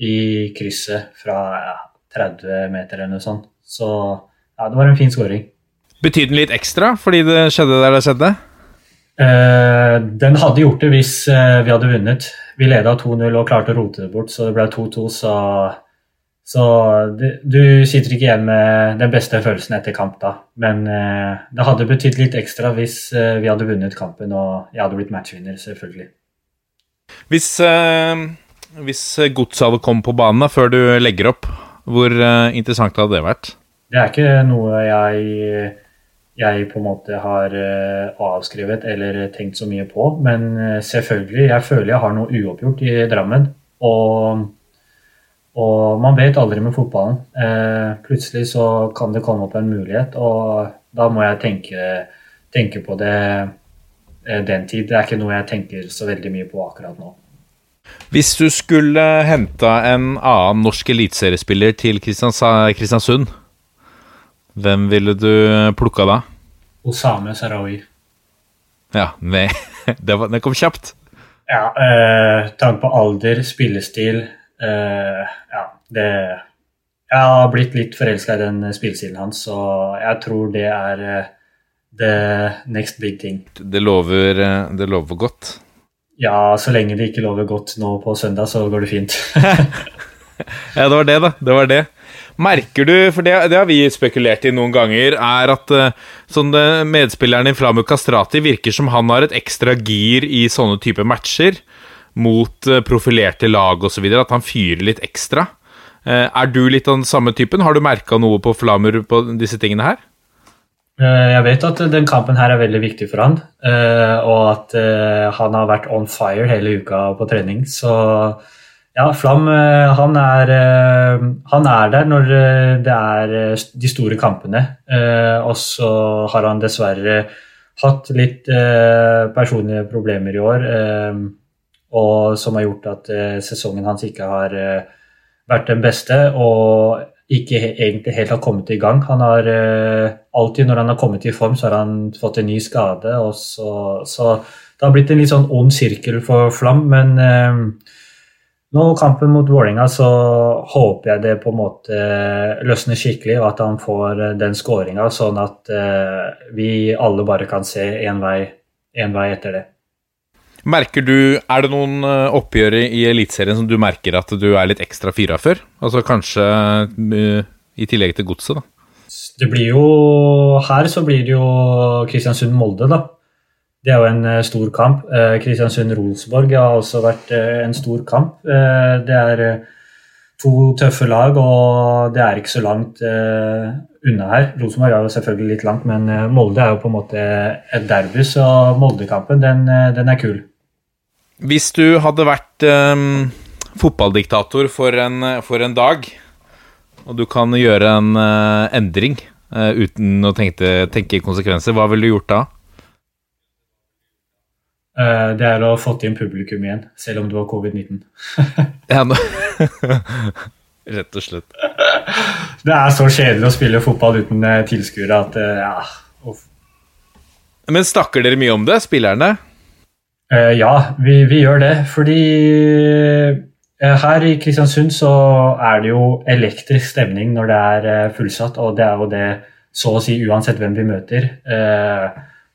i krysset fra ja, 30 meter eller noe sånt. Så ja, det var en fin scoring. Betydde den litt ekstra fordi det skjedde der det skjedde? Eh, den hadde gjort det hvis eh, vi hadde vunnet. Vi leda 2-0 og klarte å rote det bort, så det ble 2-2, så så du sitter ikke igjen med den beste følelsen etter kamp da. Men eh, det hadde betydd litt ekstra hvis eh, vi hadde vunnet kampen og jeg hadde blitt matchvinner, selvfølgelig. Hvis, eh, hvis godset hadde kommet på banen da, før du legger opp, hvor eh, interessant hadde det vært? Det er ikke noe jeg, jeg på en måte har eh, avskrevet eller tenkt så mye på. Men eh, selvfølgelig, jeg føler jeg har noe uoppgjort i Drammen. Og og man vet aldri med fotballen. Eh, plutselig så kan det komme opp en mulighet, og da må jeg tenke, tenke på det eh, den tid. Det er ikke noe jeg tenker så veldig mye på akkurat nå. Hvis du skulle henta en annen norsk eliteseriespiller til Kristiansund, hvem ville du plukka da? Osame Sarawi. Ja, det, det, var, det kom kjapt. Ja, eh, tanke på alder, spillestil eh, Ja, det Jeg har blitt litt forelska i den spillestilen hans, så jeg tror det er uh, the next big thing. Det lover, eh, det lover godt. Ja, så lenge det ikke lover godt nå på søndag, så går det fint. Ja, det var det, da. Det var det. Merker du, for det, det har vi spekulert i noen ganger, er at uh, sånn eh, medspilleren din Flamu Kastrati virker som han har et ekstra gir i sånne type matcher mot uh, profilerte lag osv. At han fyrer litt ekstra. Uh, er du litt av den samme typen? Har du merka noe på Flamur på disse tingene her? Eh, Jeg vet at den kampen her er veldig viktig for han, eh, og at eh, han har vært on fire hele uka på trening. Så ja, Flam eh, han er, eh, han er der når eh, det er eh, de store kampene. Eh, Og så har han dessverre hatt litt eh, personlige problemer i år, eh, og som har gjort at eh, sesongen hans ikke har eh, vært den beste. og ikke egentlig helt har kommet i gang. Han har eh, alltid når han har kommet i form, så har han fått en ny skade. Og så, så det har blitt en litt sånn ond sirkel for Flam. Men eh, nå kampen mot Vålerenga, så håper jeg det på en måte løsner skikkelig, og at han får den skåringa, sånn at eh, vi alle bare kan se én vei, vei etter det. Merker du, Er det noen eh, oppgjør i Eliteserien som du merker at du er litt ekstra fyra for? Altså kanskje eh, i tillegg til godset, da. Det blir jo Her så blir det jo Kristiansund-Molde, da. Det er jo en eh, stor kamp. Kristiansund-Rosenborg har også vært en stor kamp. Det er to tøffe lag, og det er ikke så langt unna her. Rosenborg er jo selvfølgelig litt langt, men eh, Molde er jo på en måte et derby, så Molde-kampen, den, eh, den er kul. Hvis du hadde vært um, fotballdiktator for en, for en dag, og du kan gjøre en uh, endring uh, uten å tenke, tenke konsekvenser, hva ville du gjort da? Det er å få inn publikum igjen, selv om det var covid-19. Ja, nå- Rett og slett. Det er så kjedelig å spille fotball uten eh, tilskuere at eh, ja, uff. Men snakker dere mye om det, spillerne? Uh, ja, vi, vi gjør det. Fordi uh, her i Kristiansund så er det jo elektrisk stemning når det er uh, fullsatt, og det er jo det så å si uansett hvem vi møter.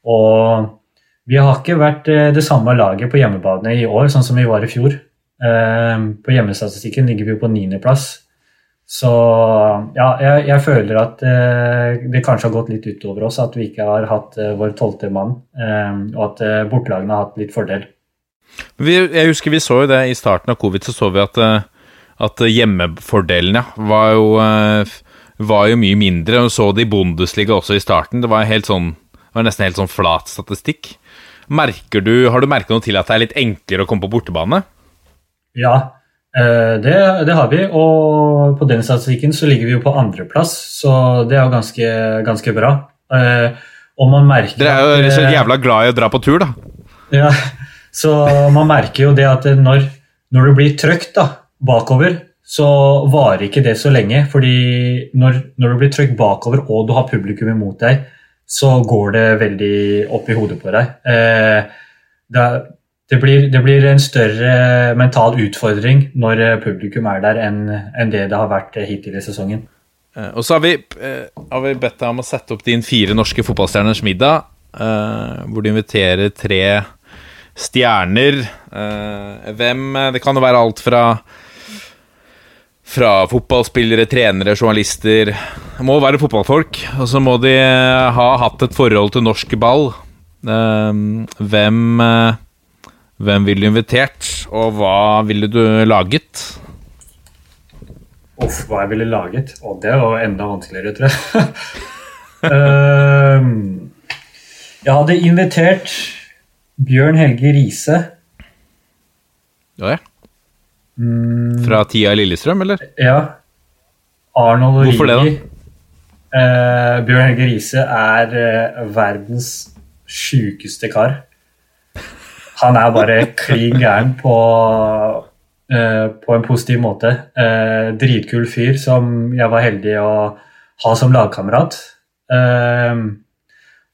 Og vi har ikke vært det samme laget på hjemmebane i år, sånn som vi var i fjor. Eh, på hjemmestatistikken ligger vi på niendeplass. Så ja, jeg, jeg føler at eh, det kanskje har gått litt utover oss at vi ikke har hatt eh, vår tolvte mann, eh, og at eh, bortelagene har hatt litt fordel. Vi, jeg husker vi så jo det i starten av covid, så så vi at, eh, at hjemmefordelen ja, var jo, var jo mye mindre. Og så det i Bundesliga også i starten. Det var, sånn, var nesten helt sånn flat statistikk. Merker du, har du merket noe til at det er litt enklere å komme på bortebane? Ja, eh, det, det har vi. Og på den statistikken så ligger vi jo på andreplass, så det er jo ganske, ganske bra. Eh, Og man merker Dere er jo så eh, jævla glad i å dra på tur, da. Ja, så man merker jo det at når, når det blir trøkt da, bakover, så varer ikke det så lenge. fordi når, når du blir trøkt bakover og du har publikum imot deg, så går det veldig opp i hodet på deg. Eh, det, er- det, blir, det blir en større mental utfordring når eh, publikum er der, enn enn det det har vært eh, hittil i sesongen. Eh, Og så har vi, har vi bedt deg om å sette opp din fire norske fotballstjerners middag, hvor du inviterer tre stjerner. Hvem Det kan jo være alt fra fra fotballspillere, trenere, journalister Det må være fotballfolk. Og så må de ha hatt et forhold til norsk ball. Hvem Hvem ville du invitert, og hva ville du laget? Uff, hva jeg ville laget? Og det var enda vanskeligere, tror jeg. uh, jeg hadde invitert Bjørn Helge Riise. Ja, ja. Fra tida i Lillestrøm, eller? Ja. Arnold Hvorfor det, da? Origi. Eh, Bjørn Helge Riise er uh, verdens sjukeste kar. Han er bare klin gæren på, uh, på en positiv måte. Uh, dritkul fyr som jeg var heldig å ha som lagkamerat. Uh,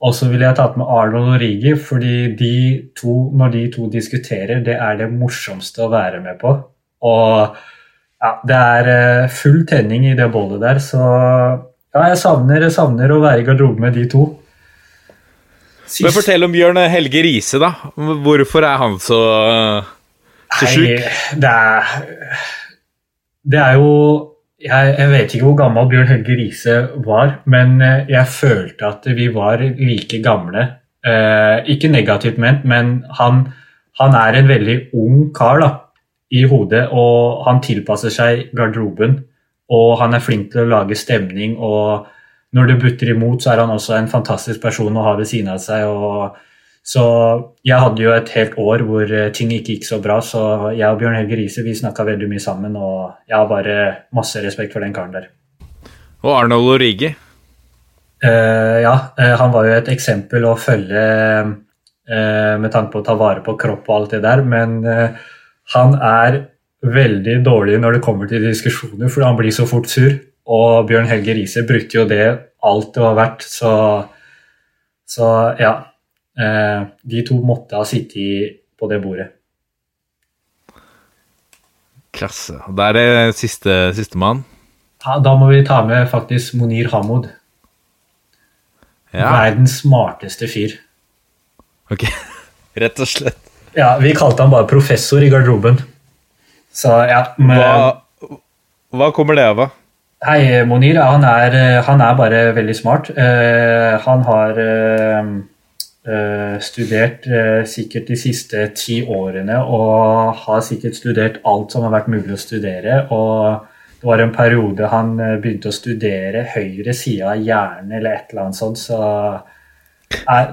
og så ville jeg tatt med Arnold og Rigi, fordi de to, når de to diskuterer, det er det morsomste å være med på. Og ja, det er full tenning i det bollet der, så ja, jeg savner, jeg savner å være i garderoben med de to. Men fortell om Bjørn Helge Riise, da. Hvorfor er han så, så sjuk? Det Det er jo jeg, jeg vet ikke hvor gammel Bjørn Helge Riise var, men eh, jeg følte at vi var like gamle. Eh, ikke negativt ment, men han, han er en veldig ung kar da, i hodet, og han tilpasser seg garderoben. Og han er flink til å lage stemning, og når det butter imot, så er han også en fantastisk person å ha ved siden av seg. og så jeg hadde jo et helt år hvor eh, ting ikke gikk så bra, så jeg og Bjørn Helge Riise vi snakka veldig mye sammen, og jeg har bare masse respekt for den karen der. Og Arnold Origi? Uh, ja, uh, han var jo et eksempel å følge uh, med tanke på å ta vare på kropp og alt det der, men han er veldig dårlig når det kommer til diskusjoner, for han blir så fort sur. Og Bjørn Helge Riise brukte jo det alt det var verdt, så, så ja. Eh, de to måtte ha sittet på det bordet. Klasse. Da er det siste sistemann. Ja, da må vi ta med faktisk Monir Hamod. Ja. Verdens smarteste fyr. Ok, rett og slett. Ja, Vi kalte han bare professor i garderoben. Så ja men, Hva, hva kommer det av? da? Hei, Monir. Han er, han er bare veldig smart. Uh, han har uh, uh, studert eh, sikkert de siste ti årene og har sikkert studert alt som har vært mulig å studere. og det var en periode han eh, begynte å studere høyre side av hjernen eller et eller annet sånt. Så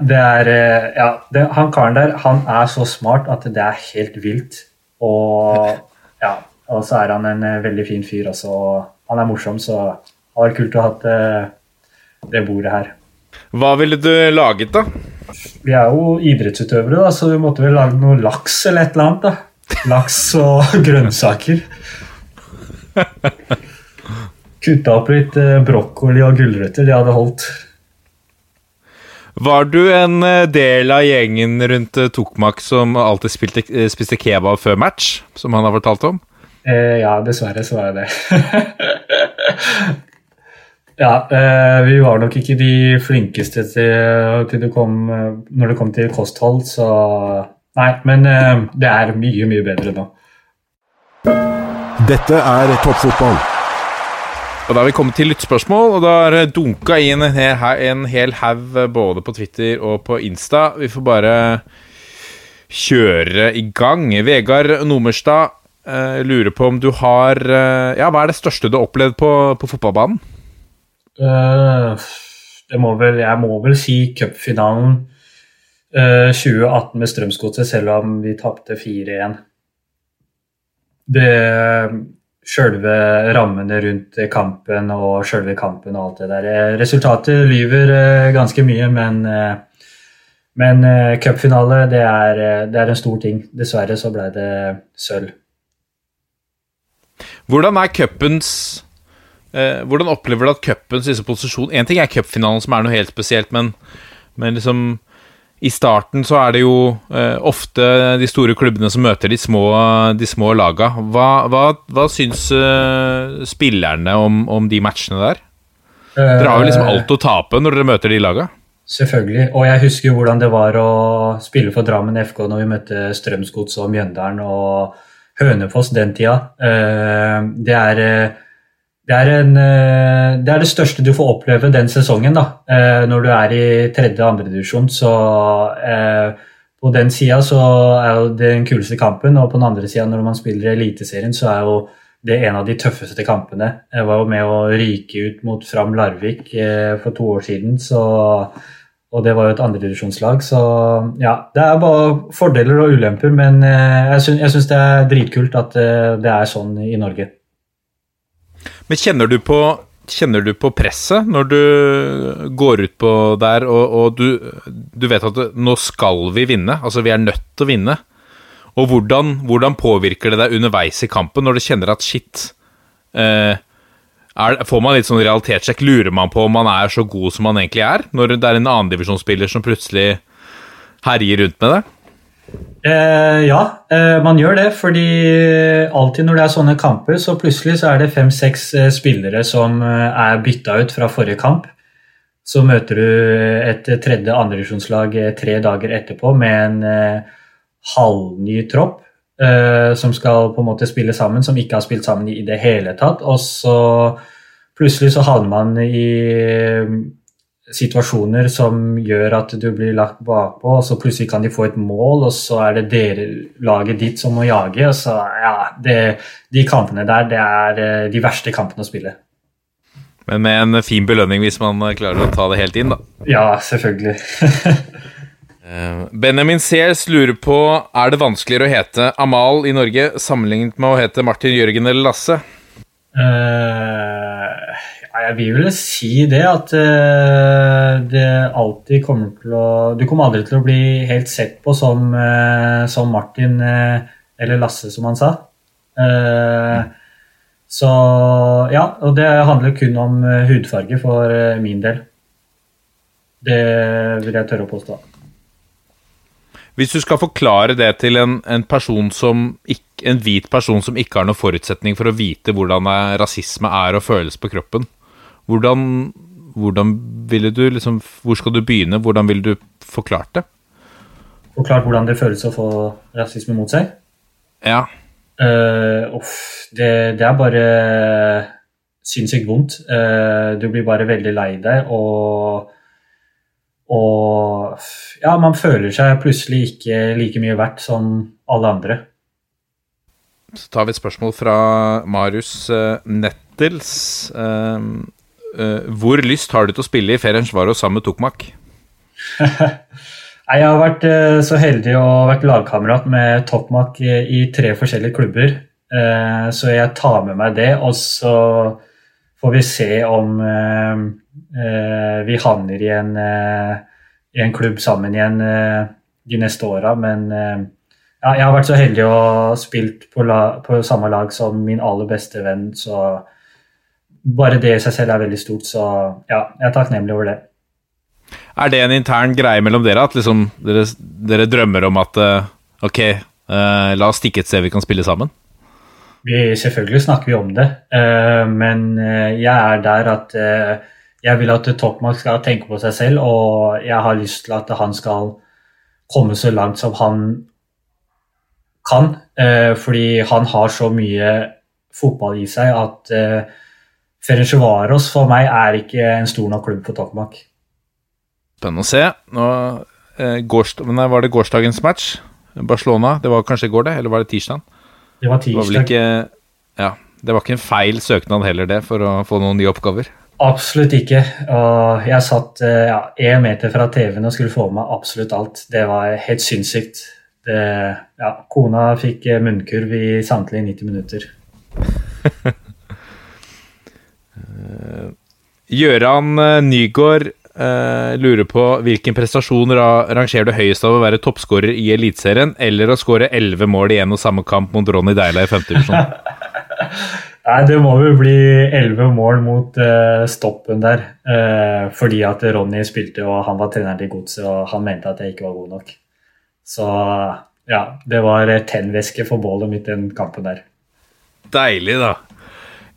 det er eh, Ja, det, han karen der, han er så smart at det er helt vilt. Og ja, og så er han en eh, veldig fin fyr også. Han er morsom, så det hadde vært kult å ha hatt eh, det bordet her. Hva ville du laget, da? Vi er jo idrettsutøvere, da, så vi måtte vel lage noe laks eller et eller annet. da. Laks og grønnsaker. Kutta opp litt eh, brokkoli og gulrøtter, De hadde holdt. Var du en eh, del av gjengen rundt Tokmak som alltid spilte, spiste kebab før match, som han har fortalt om? Eh, ja, dessverre så var jeg det. ja, eh, vi var nok ikke de flinkeste til, til det kom, eh, når det kom til kosthold, så Nei, men eh, det er mye, mye bedre nå. Dette er toppfotball. Og Da har vi kommet til lyttspørsmål, og da har det dunka inn en hel, en hel haug eh, både på Twitter og på Insta. Vi får bare kjøre i gang. Vegard Nomerstad eh, lurer på om du har eh, Ja, hva er det største du har opplevd på, på fotballbanen? Uh, det må vel, jeg må vel si cupfinalen uh, 2018 med Strømsgodset, selv om vi tapte 4-1. Det Sjølve rammene rundt kampen og sjølve kampen og alt det der. Resultatet lyver ganske mye, men, men cupfinale, det det er en stor ting. Dessverre så ble det sølv. Hvordan er cupens eh, Hvordan opplever du at cupens disse posisjon En ting er cupfinalen, som er noe helt spesielt, men, men liksom i starten så er det jo eh, ofte de store klubbene som møter de små, de små laga. Hva, hva, hva syns eh, spillerne om, om de matchene der? Dere har jo liksom alt å tape når dere møter de laga. Selvfølgelig. Og jeg husker jo hvordan det var å spille for Drammen FK når vi møtte Strømsgods og Mjøndalen og Hønefoss den tida. Eh, Det er, eh, det er, en, eh, det er det største du får oppleve den sesongen, da. Når du er i tredje og andre divisjon. Så på den sida så er jo det den kuleste kampen, og på den andre sida når man spiller i Eliteserien, så er jo det en av de tøffeste kampene. Jeg var jo med å ryke ut mot Fram Larvik for to år siden, så og det var jo et andredivisjonslag, så ja. Det er bare fordeler og ulemper, men eh, jeg syns, det er dritkult at eh, det er sånn i Norge. Men kjenner du på kjenner du på presset når du går ut på der og, og du, du vet at nå skal vi vinne? Altså, vi er nødt til å vinne. Og hvordan, hvordan påvirker det deg underveis i kampen når du kjenner at shit eh, er, Får man litt sånn realitetssjekk? Lurer man på om man er så god som man egentlig er? Når det er en annendivisjonsspiller som plutselig herjer rundt med det? Eh, ja, eh, man gjør det. Fordi alltid når det er sånne kamper, så plutselig så er det fem-seks eh, spillere som eh, er bytta ut fra forrige kamp. Så møter du et tredje andredivisjonslag eh, tre dager etterpå med en eh, halvny tropp. Eh, som skal på en måte spille sammen, som ikke har spilt sammen i det hele tatt. Og så plutselig så havner man i eh, situasjoner som gjør at du blir lagt bakpå, og så plutselig kan de få et mål, og så er det dere, laget ditt som må jage. og så, ja, det, De kampene der, det er eh, de verste kampene å spille. Men med en fin belønning hvis man klarer å ta det helt inn, da. Ja, selvfølgelig. Eh, Benjamin Sears lurer på Er det vanskeligere å hete Amal i Norge sammenlignet med å hete Martin Jørgen eller Lasse. Uh, jeg vil vel si det at uh, det alltid kommer til å Du kommer aldri til å bli helt sett på som, uh, som Martin eller Lasse, som han sa. Så ja, og det handler kun om hudfarge for min del. Det vil jeg tørre å påstå. Hvis du skal forklare det til en, en person som ikke, en hvit person som ikke har noen forutsetning for å vite hvordan rasisme er og føles på kroppen, hvordan, hvordan ville du liksom Hvor skal du begynne? Hvordan ville du forklart det? Forklart hvordan det føles å få rasisme mot seg. Ja. Uh, uff, det, det er bare sinnssykt vondt. Uh, du blir bare veldig lei deg, og Og ja, man føler seg plutselig ikke like mye verdt som alle andre. Så tar vi et spørsmål fra Marius uh, Nettels. Eh, eh, hvor lyst har du til å spille i Ferencvaro sammen med Tokmak? Jeg har vært eh, så heldig å vært lagkamerat med Tokmak eh, i tre forskjellige klubber. Eh, Så jeg tar med meg det, og så får vi se om eh, eh, vi havner i en, eh, i en klubb sammen igjen eh, de neste åra. Men eh, ja, jeg har vært så heldig å ha spilt på, la, på samme lag som min aller beste venn, så bare det i seg selv er veldig stort. Så ja, jeg er takknemlig over det. Er det en intern greie mellom dere? At liksom dere, dere drømmer om at eh, Ok, uh, la oss stikke et sted vi kan spille sammen? Vi, selvfølgelig snakker vi om det, uh, men eh, jeg er der at eh, jeg vil at Topmark skal tenke på seg selv, og jeg har lyst til at han skal komme så langt som han kan. eh, fordi han har så mye fotball i seg at uh, Ferencvaros for meg er ikke en stor nok klubb for Tokmak. Spennende å se. Nå, eh, nei, var det gårsdagens match? Barcelona? Det var kanskje i går, det? Eller var det tirsdag? Det var Det var tirsdag. ikke Ja. Det var ikke en feil søknad heller, det, for å få noen nye oppgaver. Absolutt ikke. Og jeg satt eh, ja, én meter fra TV-en og skulle få med meg absolutt alt. Det var helt sinnssykt. Det, ja, kona fikk eh, munnkurv i samtlige 90 minutter. Gjøran Nygaard eh, lurer på hvilken prestasjon ra rangerer du høyest av å være toppskårer i Eliteserien, eller å skåre elleve mål i en og samme kamp mot Ronny Deila i femte divisjon? Nei, det må vel bli 11 mål mot uh, stoppen der. Uh, fordi at Ronny spilte og han var treneren til Godset, og han mente at jeg ikke var god nok. Så ja, det var eh, tennvæske for bålet mitt den kampen der. Deilig, da.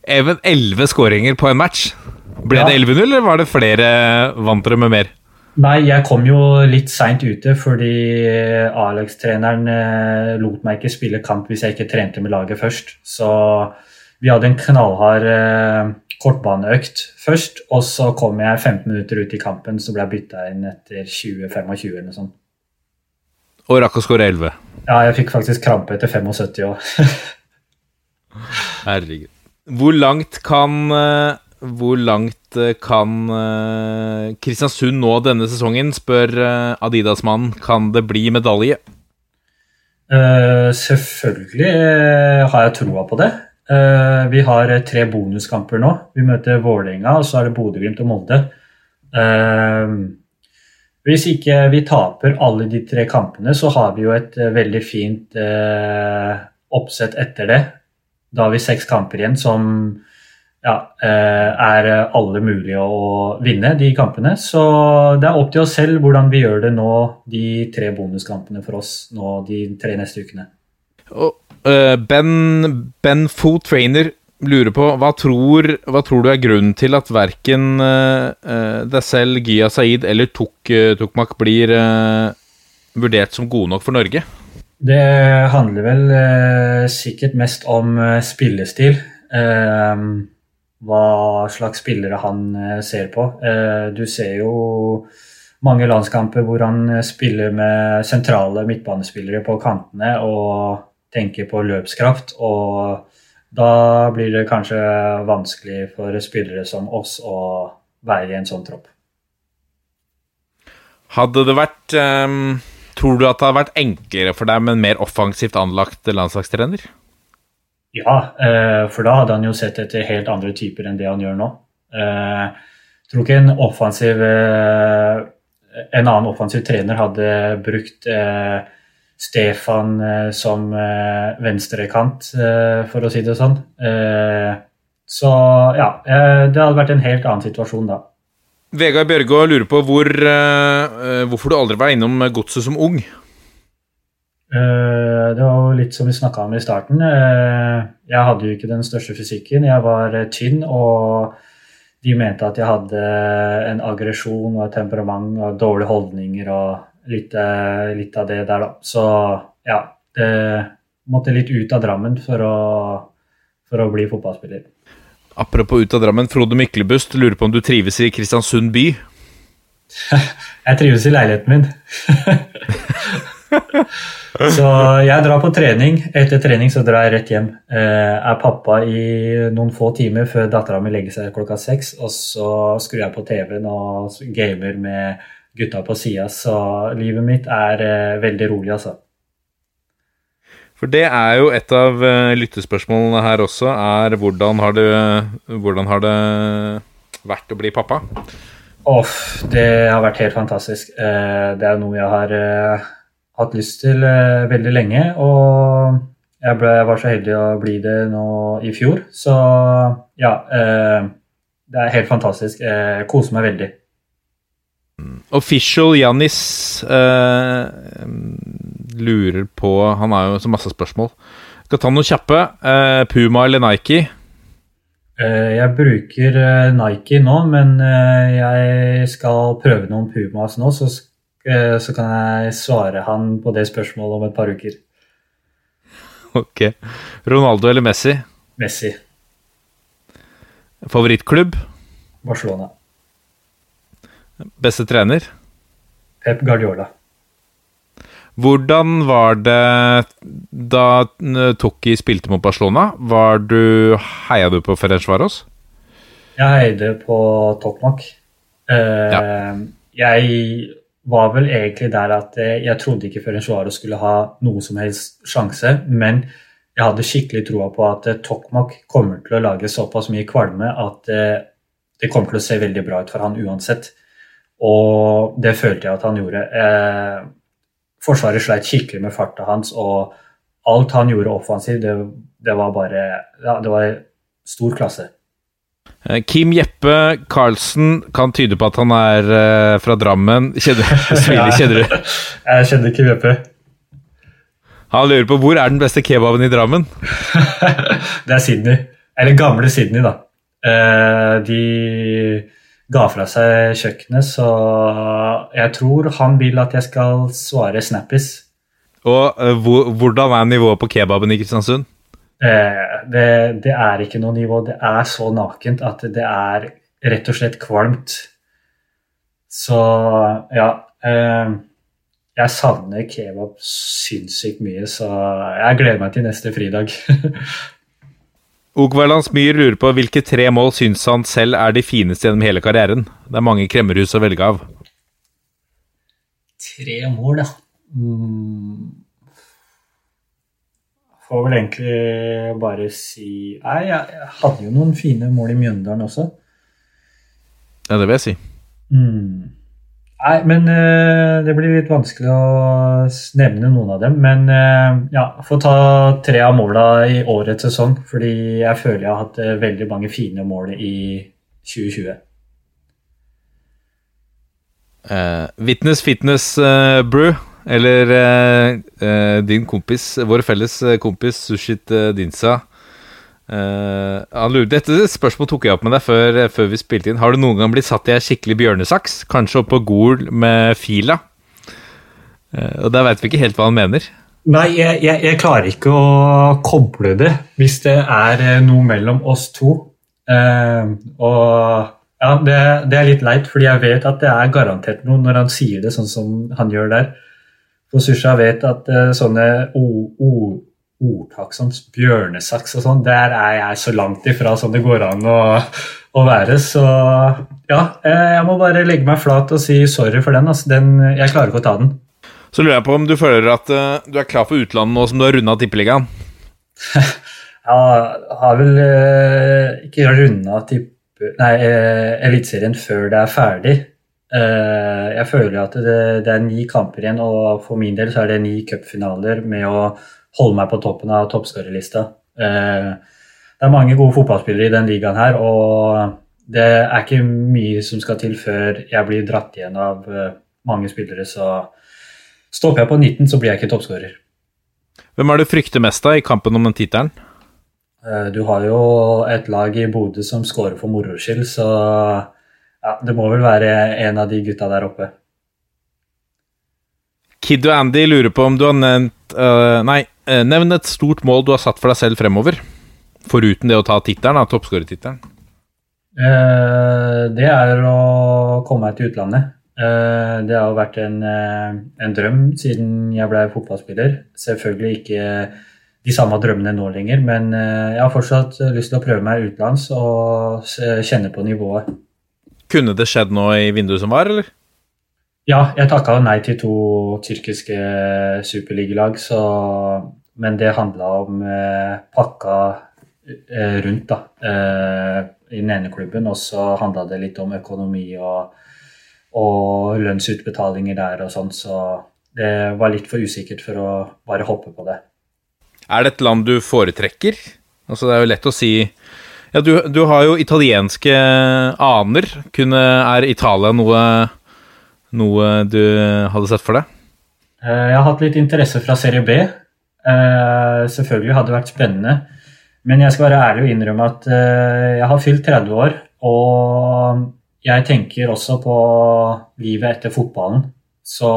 Even elleve skåringer på en match. Ble Ja. det 11-0, eller var det flere vant dere med mer? Nei, jeg kom jo litt seint ute fordi Alex-treneren lot meg ikke spille kamp hvis jeg ikke trente med laget først. Så vi hadde en knallhard eh, kortbaneøkt først, og så kom jeg 15 minutter ut i kampen, så ble jeg bytta inn etter 20-25 eller noe sånt. Og rakk å skåre 11. Ja, jeg fikk faktisk krampe etter 75 år. Herregud. Hvor langt kan eh, Hvor langt eh, kan Kristiansund nå denne sesongen, spør Adidas-mannen. Kan det bli medalje? Uh, selvfølgelig har jeg troa på det. Eh, vi har eh, tre bonuskamper nå. Vi møter Vålerenga, og så er det Bodø-Glimt og Molde. Eh, hvis ikke vi taper alle de tre kampene, så har vi jo et veldig fint oppsett etter det. Da har vi seks kamper igjen som ja, er alle mulige å vinne, de kampene. Så det er opp til oss selv hvordan vi gjør det nå, de tre bonuskampene for oss nå de tre neste ukene. Og, ben, ben Foo Trainer lurer på hva tror, hva tror du er grunnen til at verken uh, deg selv, Gia Saeed eller Tuk, uh, blir uh, vurdert som gode nok for Norge? Det handler vel uh, sikkert mest om eh, spillestil. Eh, hva slags spillere han eh, ser på. Eh, du ser jo mange landskamper hvor han eh, spiller med sentrale midtbanespillere på kantene og tenker på løpskraft. Og da blir det kanskje vanskelig for spillere som oss å være i en sånn tropp. Hadde det vært um, Tror du at det hadde vært enklere for deg med en mer offensivt anlagt landslagstrener? Ja, uh, for da hadde han jo sett etter helt andre typer enn det han gjør nå. Jeg tror ikke en offensiv uh, En annen offensiv trener hadde brukt eh, Stefan eh, som eh, venstrekant, eh, for å si det sånn. Eh, Så ja, det hadde vært en helt annen situasjon da. Vegard Bjørgå lurer på hvor, hvorfor du aldri var innom godset som ung. Eh, Det var jo litt som vi snakka om i starten. Eh, Jeg hadde jo ikke den største fysikken. Jeg var tynn, og de mente at jeg hadde en aggresjon og et temperament og dårlige holdninger og litt, eh, litt av det der, da. Så ja, det måtte litt ut av Drammen for å, for å bli fotballspiller. Apropos ut av Drammen, Frode Myklebust lurer på om du trives i Kristiansund by. Jeg trives i leiligheten min. så jeg drar på trening. Etter trening så drar jeg rett hjem. Eh, er pappa i noen få timer før dattera mi legger seg klokka seks. Og så skrur jeg på TV-en og gamer med gutta på sida. Så livet mitt er eh, veldig rolig, altså. For det er jo et av eh, lyttespørsmålene her også, er hvordan har det, hvordan har det vært å bli pappa? Åh, det har vært helt fantastisk. Eh, det er noe jeg har eh, hatt lyst til veldig lenge. Og jeg, ble, jeg var så heldig å bli det nå i fjor. Så ja, eh, det er helt fantastisk. Jeg koser meg veldig. Official Jannis uh, lurer på Han har jo så masse spørsmål. Skal ta noen kjappe. Uh, Puma eller Nike? Uh, Jeg bruker eh, Nike nå, men eh, jeg skal prøve noen Pumas nå, så, eh, så kan jeg svare han på det spørsmålet om et par uker. Ok. Ronaldo eller Messi? Messi, Favorittklubb? Barcelona, Beste trener? Pep Guardiola. Hvordan var det da eh, Tokki spilte mot Barcelona? Var du, Heia du på Ferencvaros? Jeg heide på Tokmak. ja. Jeg var vel egentlig der at eh, jeg trodde ikke Ferencvaros skulle ha noe som helst sjanse, men jeg hadde skikkelig troa på at eh, Tokmak kommer til å lage såpass mye kvalme at eh, det kommer til å se veldig bra ut for han uansett. Og det følte jeg at han gjorde. Eh, Forsvaret sleit skikkelig med farta hans, og alt han gjorde offensivt, det, det var bare ja, Det var stor klasse. Eh, Kim Jeppe Karlsen kan tyde på at han er eh, fra Drammen. Kjenner, smiler, kjenner du? Jeg kjenner Kim Jeppe. Han lurer på hvor er den beste kebaben i Drammen? det er Sydney. Eller gamle Sydney, da. Eh, de ga fra seg kjøkkenet, så jeg tror han vil at jeg skal svare Snappis. Og uh, hvordan er nivået på kebaben i Kristiansund? Eh, det, det er ikke noe nivå. Det er så nakent at det er rett og slett kvalmt. Så ja eh, Jeg savner kebab sinnssykt mye, så jeg gleder meg til neste fridag. Ogvaland Myhr lurer på hvilke tre mål syns han selv er de fineste gjennom hele karrieren. Det er mange kremmerhus å velge av. Tre mål, ja. Mm. får vel egentlig bare si Nei, jeg, jeg hadde jo noen fine mål i Mjøndalen også. Ja, det vil jeg si. Mm. Nei, men uh, det blir litt vanskelig å nevne noen av dem. Men uh, ja, få ta tre av måla i årets sesong, fordi jeg føler jeg har hatt eh, veldig mange fine mål i 2020. Uh, Witness Fitness uh, Brew, eller uh, din kompis, vår felles kompis Sushit Dinsa. Han lurer, dette spørsmålet tok jeg opp med deg før, eh, før vi spilte inn. Har du noen gang blitt satt i ei skikkelig bjørnesaks? Kanskje oppå Gol med fila? Uh, og der veit vi ikke helt hva han mener. Nei, jeg, jeg, jeg klarer ikke å koble det hvis det er noe mellom oss to. Uh, og ja, det, det er litt leit, fordi jeg vet at det er garantert noe når han sier det sånn som han gjør der. For Susha vet at sånne o- o- ordtak som bjørnesaks og sånn, der er jeg så langt ifra som det går an å, å være. Så ja, eh, jeg må bare legge meg flat og si sorry for den. Altså, den jeg klarer ikke å ta den. Så lurer jeg på om du føler at uh, du er klar for utlandet nå som du har runda Tippeligaen? Jeg har vel uh, ikke runda tippe... Nei, eh, Eliteserien før det er ferdig. Uh, jeg føler at det, det er ni kamper igjen, og for min del så er det ni cupfinaler med å holde meg på toppen av toppskårerlista. Eh, det er mange gode fotballspillere i den ligaen her, og det er ikke mye som skal til før jeg blir dratt igjen av eh, mange spillere, så stopper jeg på 19, så blir jeg ikke toppskårer. Hvem er det du frykter mest av i kampen om den tittelen? Eh, Du har jo et lag i Bodø som scorer for moro skyld, så ja, det må vel være en av de gutta der oppe. Kid og Andy lurer på om du har nevnt uh, Nei, eh, nevn et stort mål du har satt for deg selv fremover. Foruten det å ta tittelen, da, toppskårertittelen. Uh, Det er å komme meg til utlandet. Det har jo vært en, en drøm siden jeg ble fotballspiller. Selvfølgelig ikke de samme drømmene nå lenger, men jeg har fortsatt lyst til å prøve meg utenlands og kjenne på nivået. Kunne det skjedd nå i vinduet som var, eller? Ja, jeg takka nei til to tyrkiske superligalag, Men det handla om eh, pakka eh, rundt, da. Eh, I den ene klubben. Og så handla det litt om økonomi og, og lønnsutbetalinger der og sånn, så det var litt for usikkert for å bare hoppe på det. Er det et land du foretrekker? Altså, det er jo lett å si Ja, du, du har jo italienske aner. Kunne, er Italia noe, noe du hadde sett for deg? Eh, Jeg har hatt litt interesse fra serie B. Eh, Selvfølgelig hadde det vært spennende. Men jeg skal være ærlig og innrømme at eh, jeg har fylt 30 år, og jeg tenker også på livet etter fotballen. Så,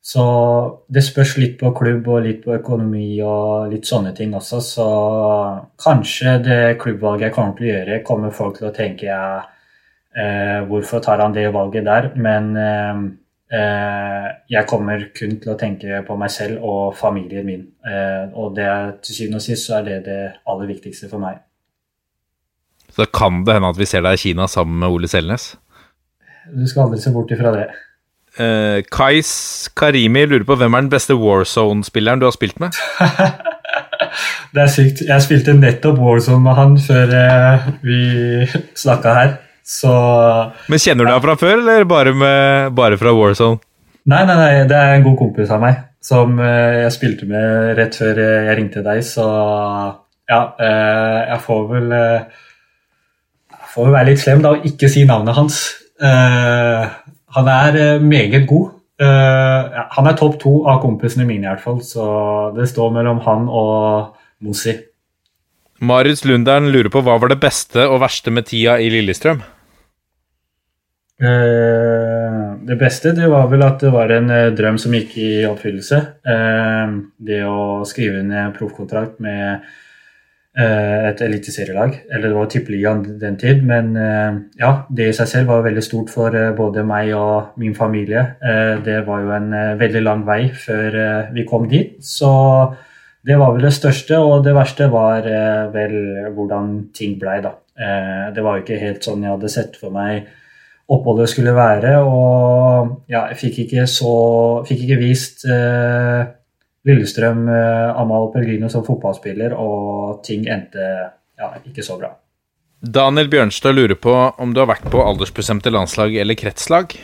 så det spørs litt på klubb og litt på økonomi og litt sånne ting også. Så kanskje det klubbvalget jeg kommer til å gjøre, kommer folk til å tenke ja, eh, hvorfor tar han det valget der? Men eh, Eh, jeg kommer kun til å tenke på meg selv og familien min. Eh, og det er, til syvende og sist så er det det aller viktigste for meg. Så kan det hende at vi ser deg i Kina sammen med Ole Selnes. Du skal aldri se bort ifra det. Uh, Kais Karimi lurer på hvem er den beste Warzone-spilleren du har spilt med? Det er sykt. Jeg spilte nettopp Warzone med han før uh, vi snakka her. Så Men Kjenner du deg fra før, eller bare, med, bare fra Warzone? Nei, nei, nei, det er en god kompis av meg som eh, jeg spilte med rett før jeg ringte deg, så ja, eh, jeg får vel eh, Jeg får vel være litt slem da og ikke si navnet hans. Eh, Han er eh, meget god. Eh, Han er topp to av kompisene mine, i hvert fall, så det står mellom han og Mossi. Marius Lundern lurer på hva var det beste og verste med tida i Lillestrøm? Eh, Det beste det var vel at det var en eh, drøm som gikk i oppfyllelse. Eh, Det å skrive en proffkontrakt med et eliteserielag. Eller det var tippeligaen den tid, men ja, det i seg selv var veldig stort for både meg og min familie. Det var jo en veldig lang vei før vi kom dit, så det var vel det største, og det verste var vel hvordan ting blei, da. Det var jo ikke helt sånn jeg hadde sett for meg oppholdet skulle være. Og ja, jeg fikk ikke så Fikk ikke vist eh, Lillestrøm eh, Amal Pellegrino som fotballspiller, og ting endte ja, ikke så bra. Daniel Bjørnstad lurer på om du har vært på aldersbestemte landslag eller kretslag?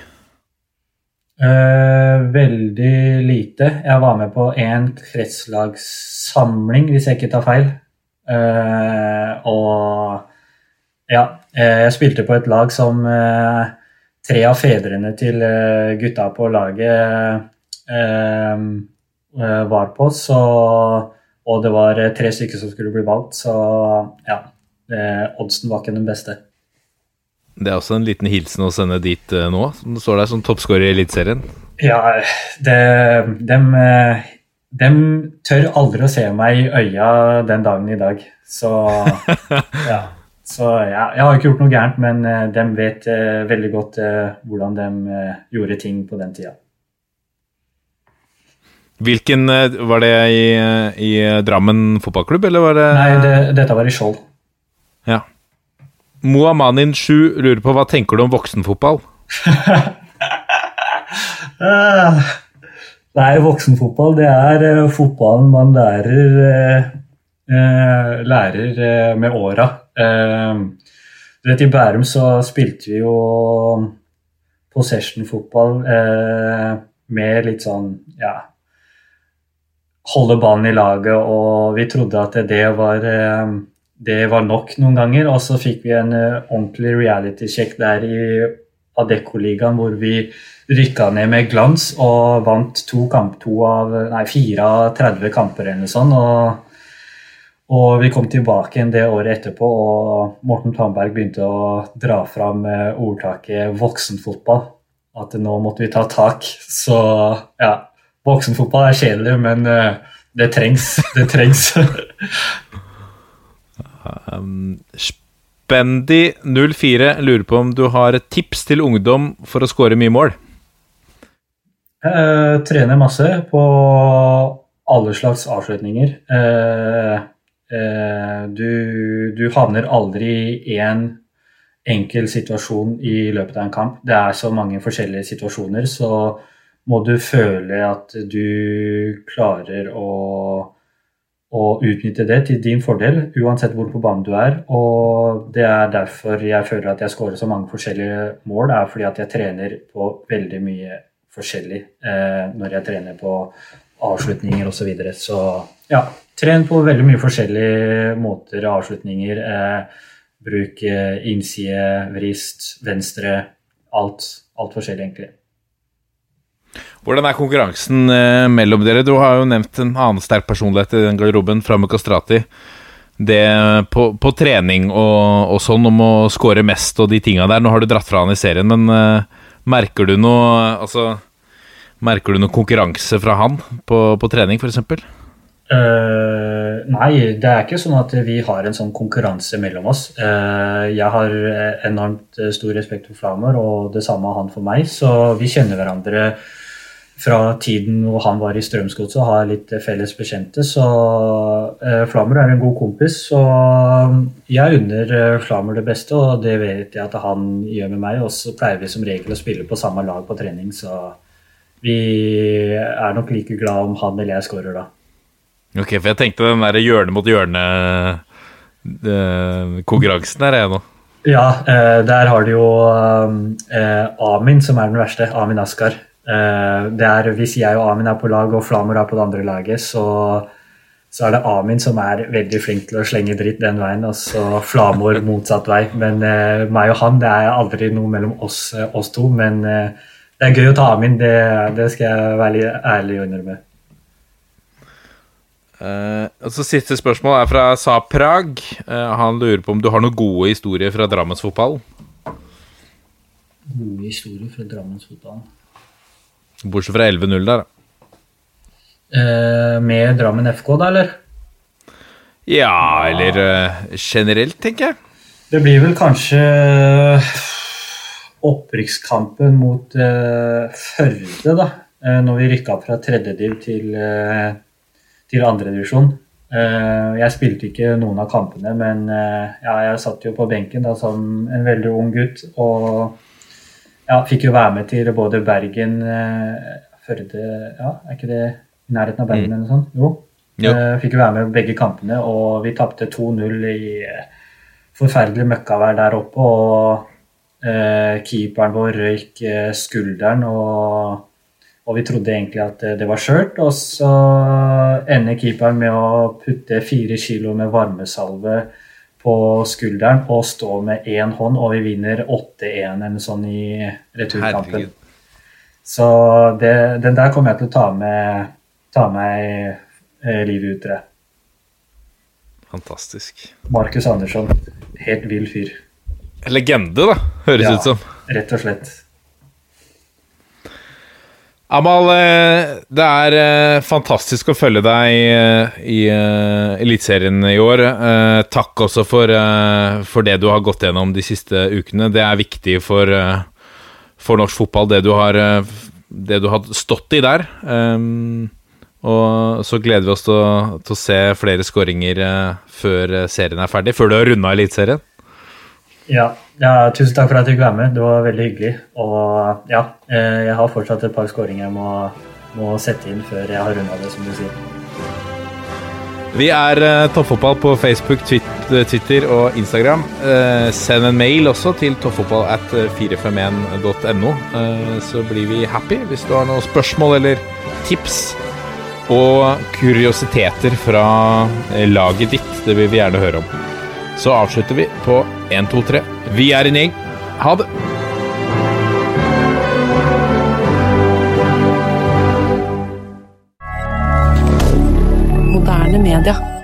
Eh, veldig lite. Jeg var med på en kretslagssamling, hvis jeg ikke tar feil. Eh, og ja, jeg spilte på et lag som eh, tre av fedrene til eh, gutta på laget eh, eh, var på, så Og det var eh, tre stykker som skulle bli valgt, så ja. Eh, oddsen var ikke den beste. Det er også en liten hilsen å sende dit eh, nå, som står der som toppskårer i Eliteserien. Ja, det, dem, eh, dem tør aldri å se meg i øya den dagen i dag. Så ja. Så ja, jeg har ikke gjort noe gærent, men de dem vet eh, veldig godt eh, hvordan de eh, gjorde ting på den tida. Hvilken eh, Var det i, i Drammen fotballklubb, eller var det Nei, det, dette var i Skjold. Ja. Moamanin 7 lurer på hva tenker du om voksenfotball? Nei, voksenfotball, det er eh, fotballen man lærer eh, eh, lærer eh, med åra. Eh, du vet, I Bærum så spilte vi jo possession-fotball eh, med litt sånn ja Holde ballen i laget, og vi trodde at det var eh, det var nok noen ganger. Og så fikk vi en eh, ordentlig reality-sjekk der i Adecco-ligaen hvor vi rykka ned med glans og vant to kamp, to av, nei, fire av 30 kamper eller noe sånt. Og, og vi kom tilbake igjen det året etterpå, og Morten Tandberg begynte å dra fram eh, ordtaket 'voksenfotball'. At nå måtte vi ta tak. Så ja, voksenfotball er kjedelig, men eh, det trengs. Det trengs. Spendy04 lurer på om du har et tips til ungdom for å skåre mye mål? Jeg trener masse på alle slags avslutninger. Eh, eh, du, du havner aldri i én en enkel situasjon i løpet av en kamp. Det er så mange forskjellige situasjoner, så må du føle at du klarer å, å utnytte det til din fordel, uansett hvor på banen du er. Og det er derfor jeg føler at jeg skårer så mange forskjellige mål, Det er fordi at jeg trener på veldig mye forskjellig eh, når jeg trener på avslutninger osv. Så, videre. så ja, tren på veldig mye forskjellige måter, og avslutninger. Eh, bruk eh, innside, vrist, venstre. Alt, alt forskjellig, egentlig. Hvordan er konkurransen eh, mellom dere? Du har jo nevnt en annen sterk personlighet i den garderoben, Framme Kastrati. Det på, på trening og, og, sånn om å score mest og de tinga der. Nå har du dratt fra han i serien, men eh, merker du noe Altså Merker du noe konkurranse fra han på, på trening, f.eks.? Uh, nei, det er ikke sånn at vi har en sånn konkurranse mellom oss. Uh, jeg har enormt stor respekt for Flamer, og det samme har han for meg. Så vi kjenner hverandre fra tiden hvor han var i Strømsgodset og har litt felles bekjente. Så uh, Flamer er en god kompis, så jeg unner Flamer det beste, og det vet jeg at han gjør med meg. Og så pleier vi som regel å spille på samme lag på trening, så vi er nok like glad om han eller jeg skårer da. Ok, for jeg tenkte den der hjørne mot hjørne-konkurransen her, er nå. Ja, eh, der har du jo eh, Amin som er den verste. Amin Askar. Eh, det er Hvis jeg og Amin er på lag og Flamor er på det andre laget, så, så er det Amin som er veldig flink til å slenge dritt den veien, og så Flamor motsatt vei. Men meg og han, det er aldri noe mellom oss, oss to. Men det er gøy å ta Amin, det, det skal jeg være ærlig og innrømme. Uh, og så Siste spørsmål er fra Sa Prag. Uh, han lurer på om du har noen gode historier fra Drammensfotballen? Gode historier fra Drammensfotballen Bortsett fra 11-0 der, da. Uh, med Drammen FK, da, eller? Ja, eller generelt, tenker jeg. Det blir vel kanskje opprykkskampen mot Førde, da. når vi rykka fra tredjediv til til andredivisjon. Uh, jeg spilte ikke noen av kampene, men uh, ja, jeg satt jo på benken da, som en veldig ung gutt. Og ja, fikk jo være med til både Bergen, uh, Førde Ja, er ikke det I nærheten av Bergen eller noe sånt. Jo. Jo. Eh, fikk jo være med begge kampene, og vi tapte 2-0 i eh, forferdelig møkkavær der oppe. Og eh, keeperen vår røyk eh, skulderen, og, og vi trodde egentlig at det var skjørt. Og så ender keeperen med å putte fire kilo med varmesalve på skulderen og stå med én hånd, og vi vinner 8-1 eller sånn i returkampen. Så det, den der kommer jeg til å ta med, ta meg eh, livet ut. tror. Fantastisk. Markus Andersson, helt vill fyr. Legende, da, høres Ja. ut som. Rett og slett. Amal, eh, det er eh, fantastisk å følge deg eh, i Eliteserien i år. Takk også for, for det du har gått gjennom de siste ukene. Det er viktig for, for norsk fotball, det du har, det du har stått i der. Og så gleder vi oss til å, til å se flere skåringer før serien er ferdig, før du har runda Eliteserien. Ja, ja, tusen takk for at jeg fikk være med. Det var veldig hyggelig. Og ja, eh, jeg har fortsatt et par skåringer jeg må, må sette inn før jeg har runda det, som du sier. Vi er uh, Toppfotball på Facebook, Twit- Twitter og Instagram. Eh, send en mail også til toppfotball at 451.no, eh, så blir vi happy hvis du har noen spørsmål eller tips. Og kuriositeter fra eh, laget ditt. Det vil vi gjerne høre om. Så avslutter vi på 1, 2, 3. Vi er en gjeng. Ha det! Moderne media.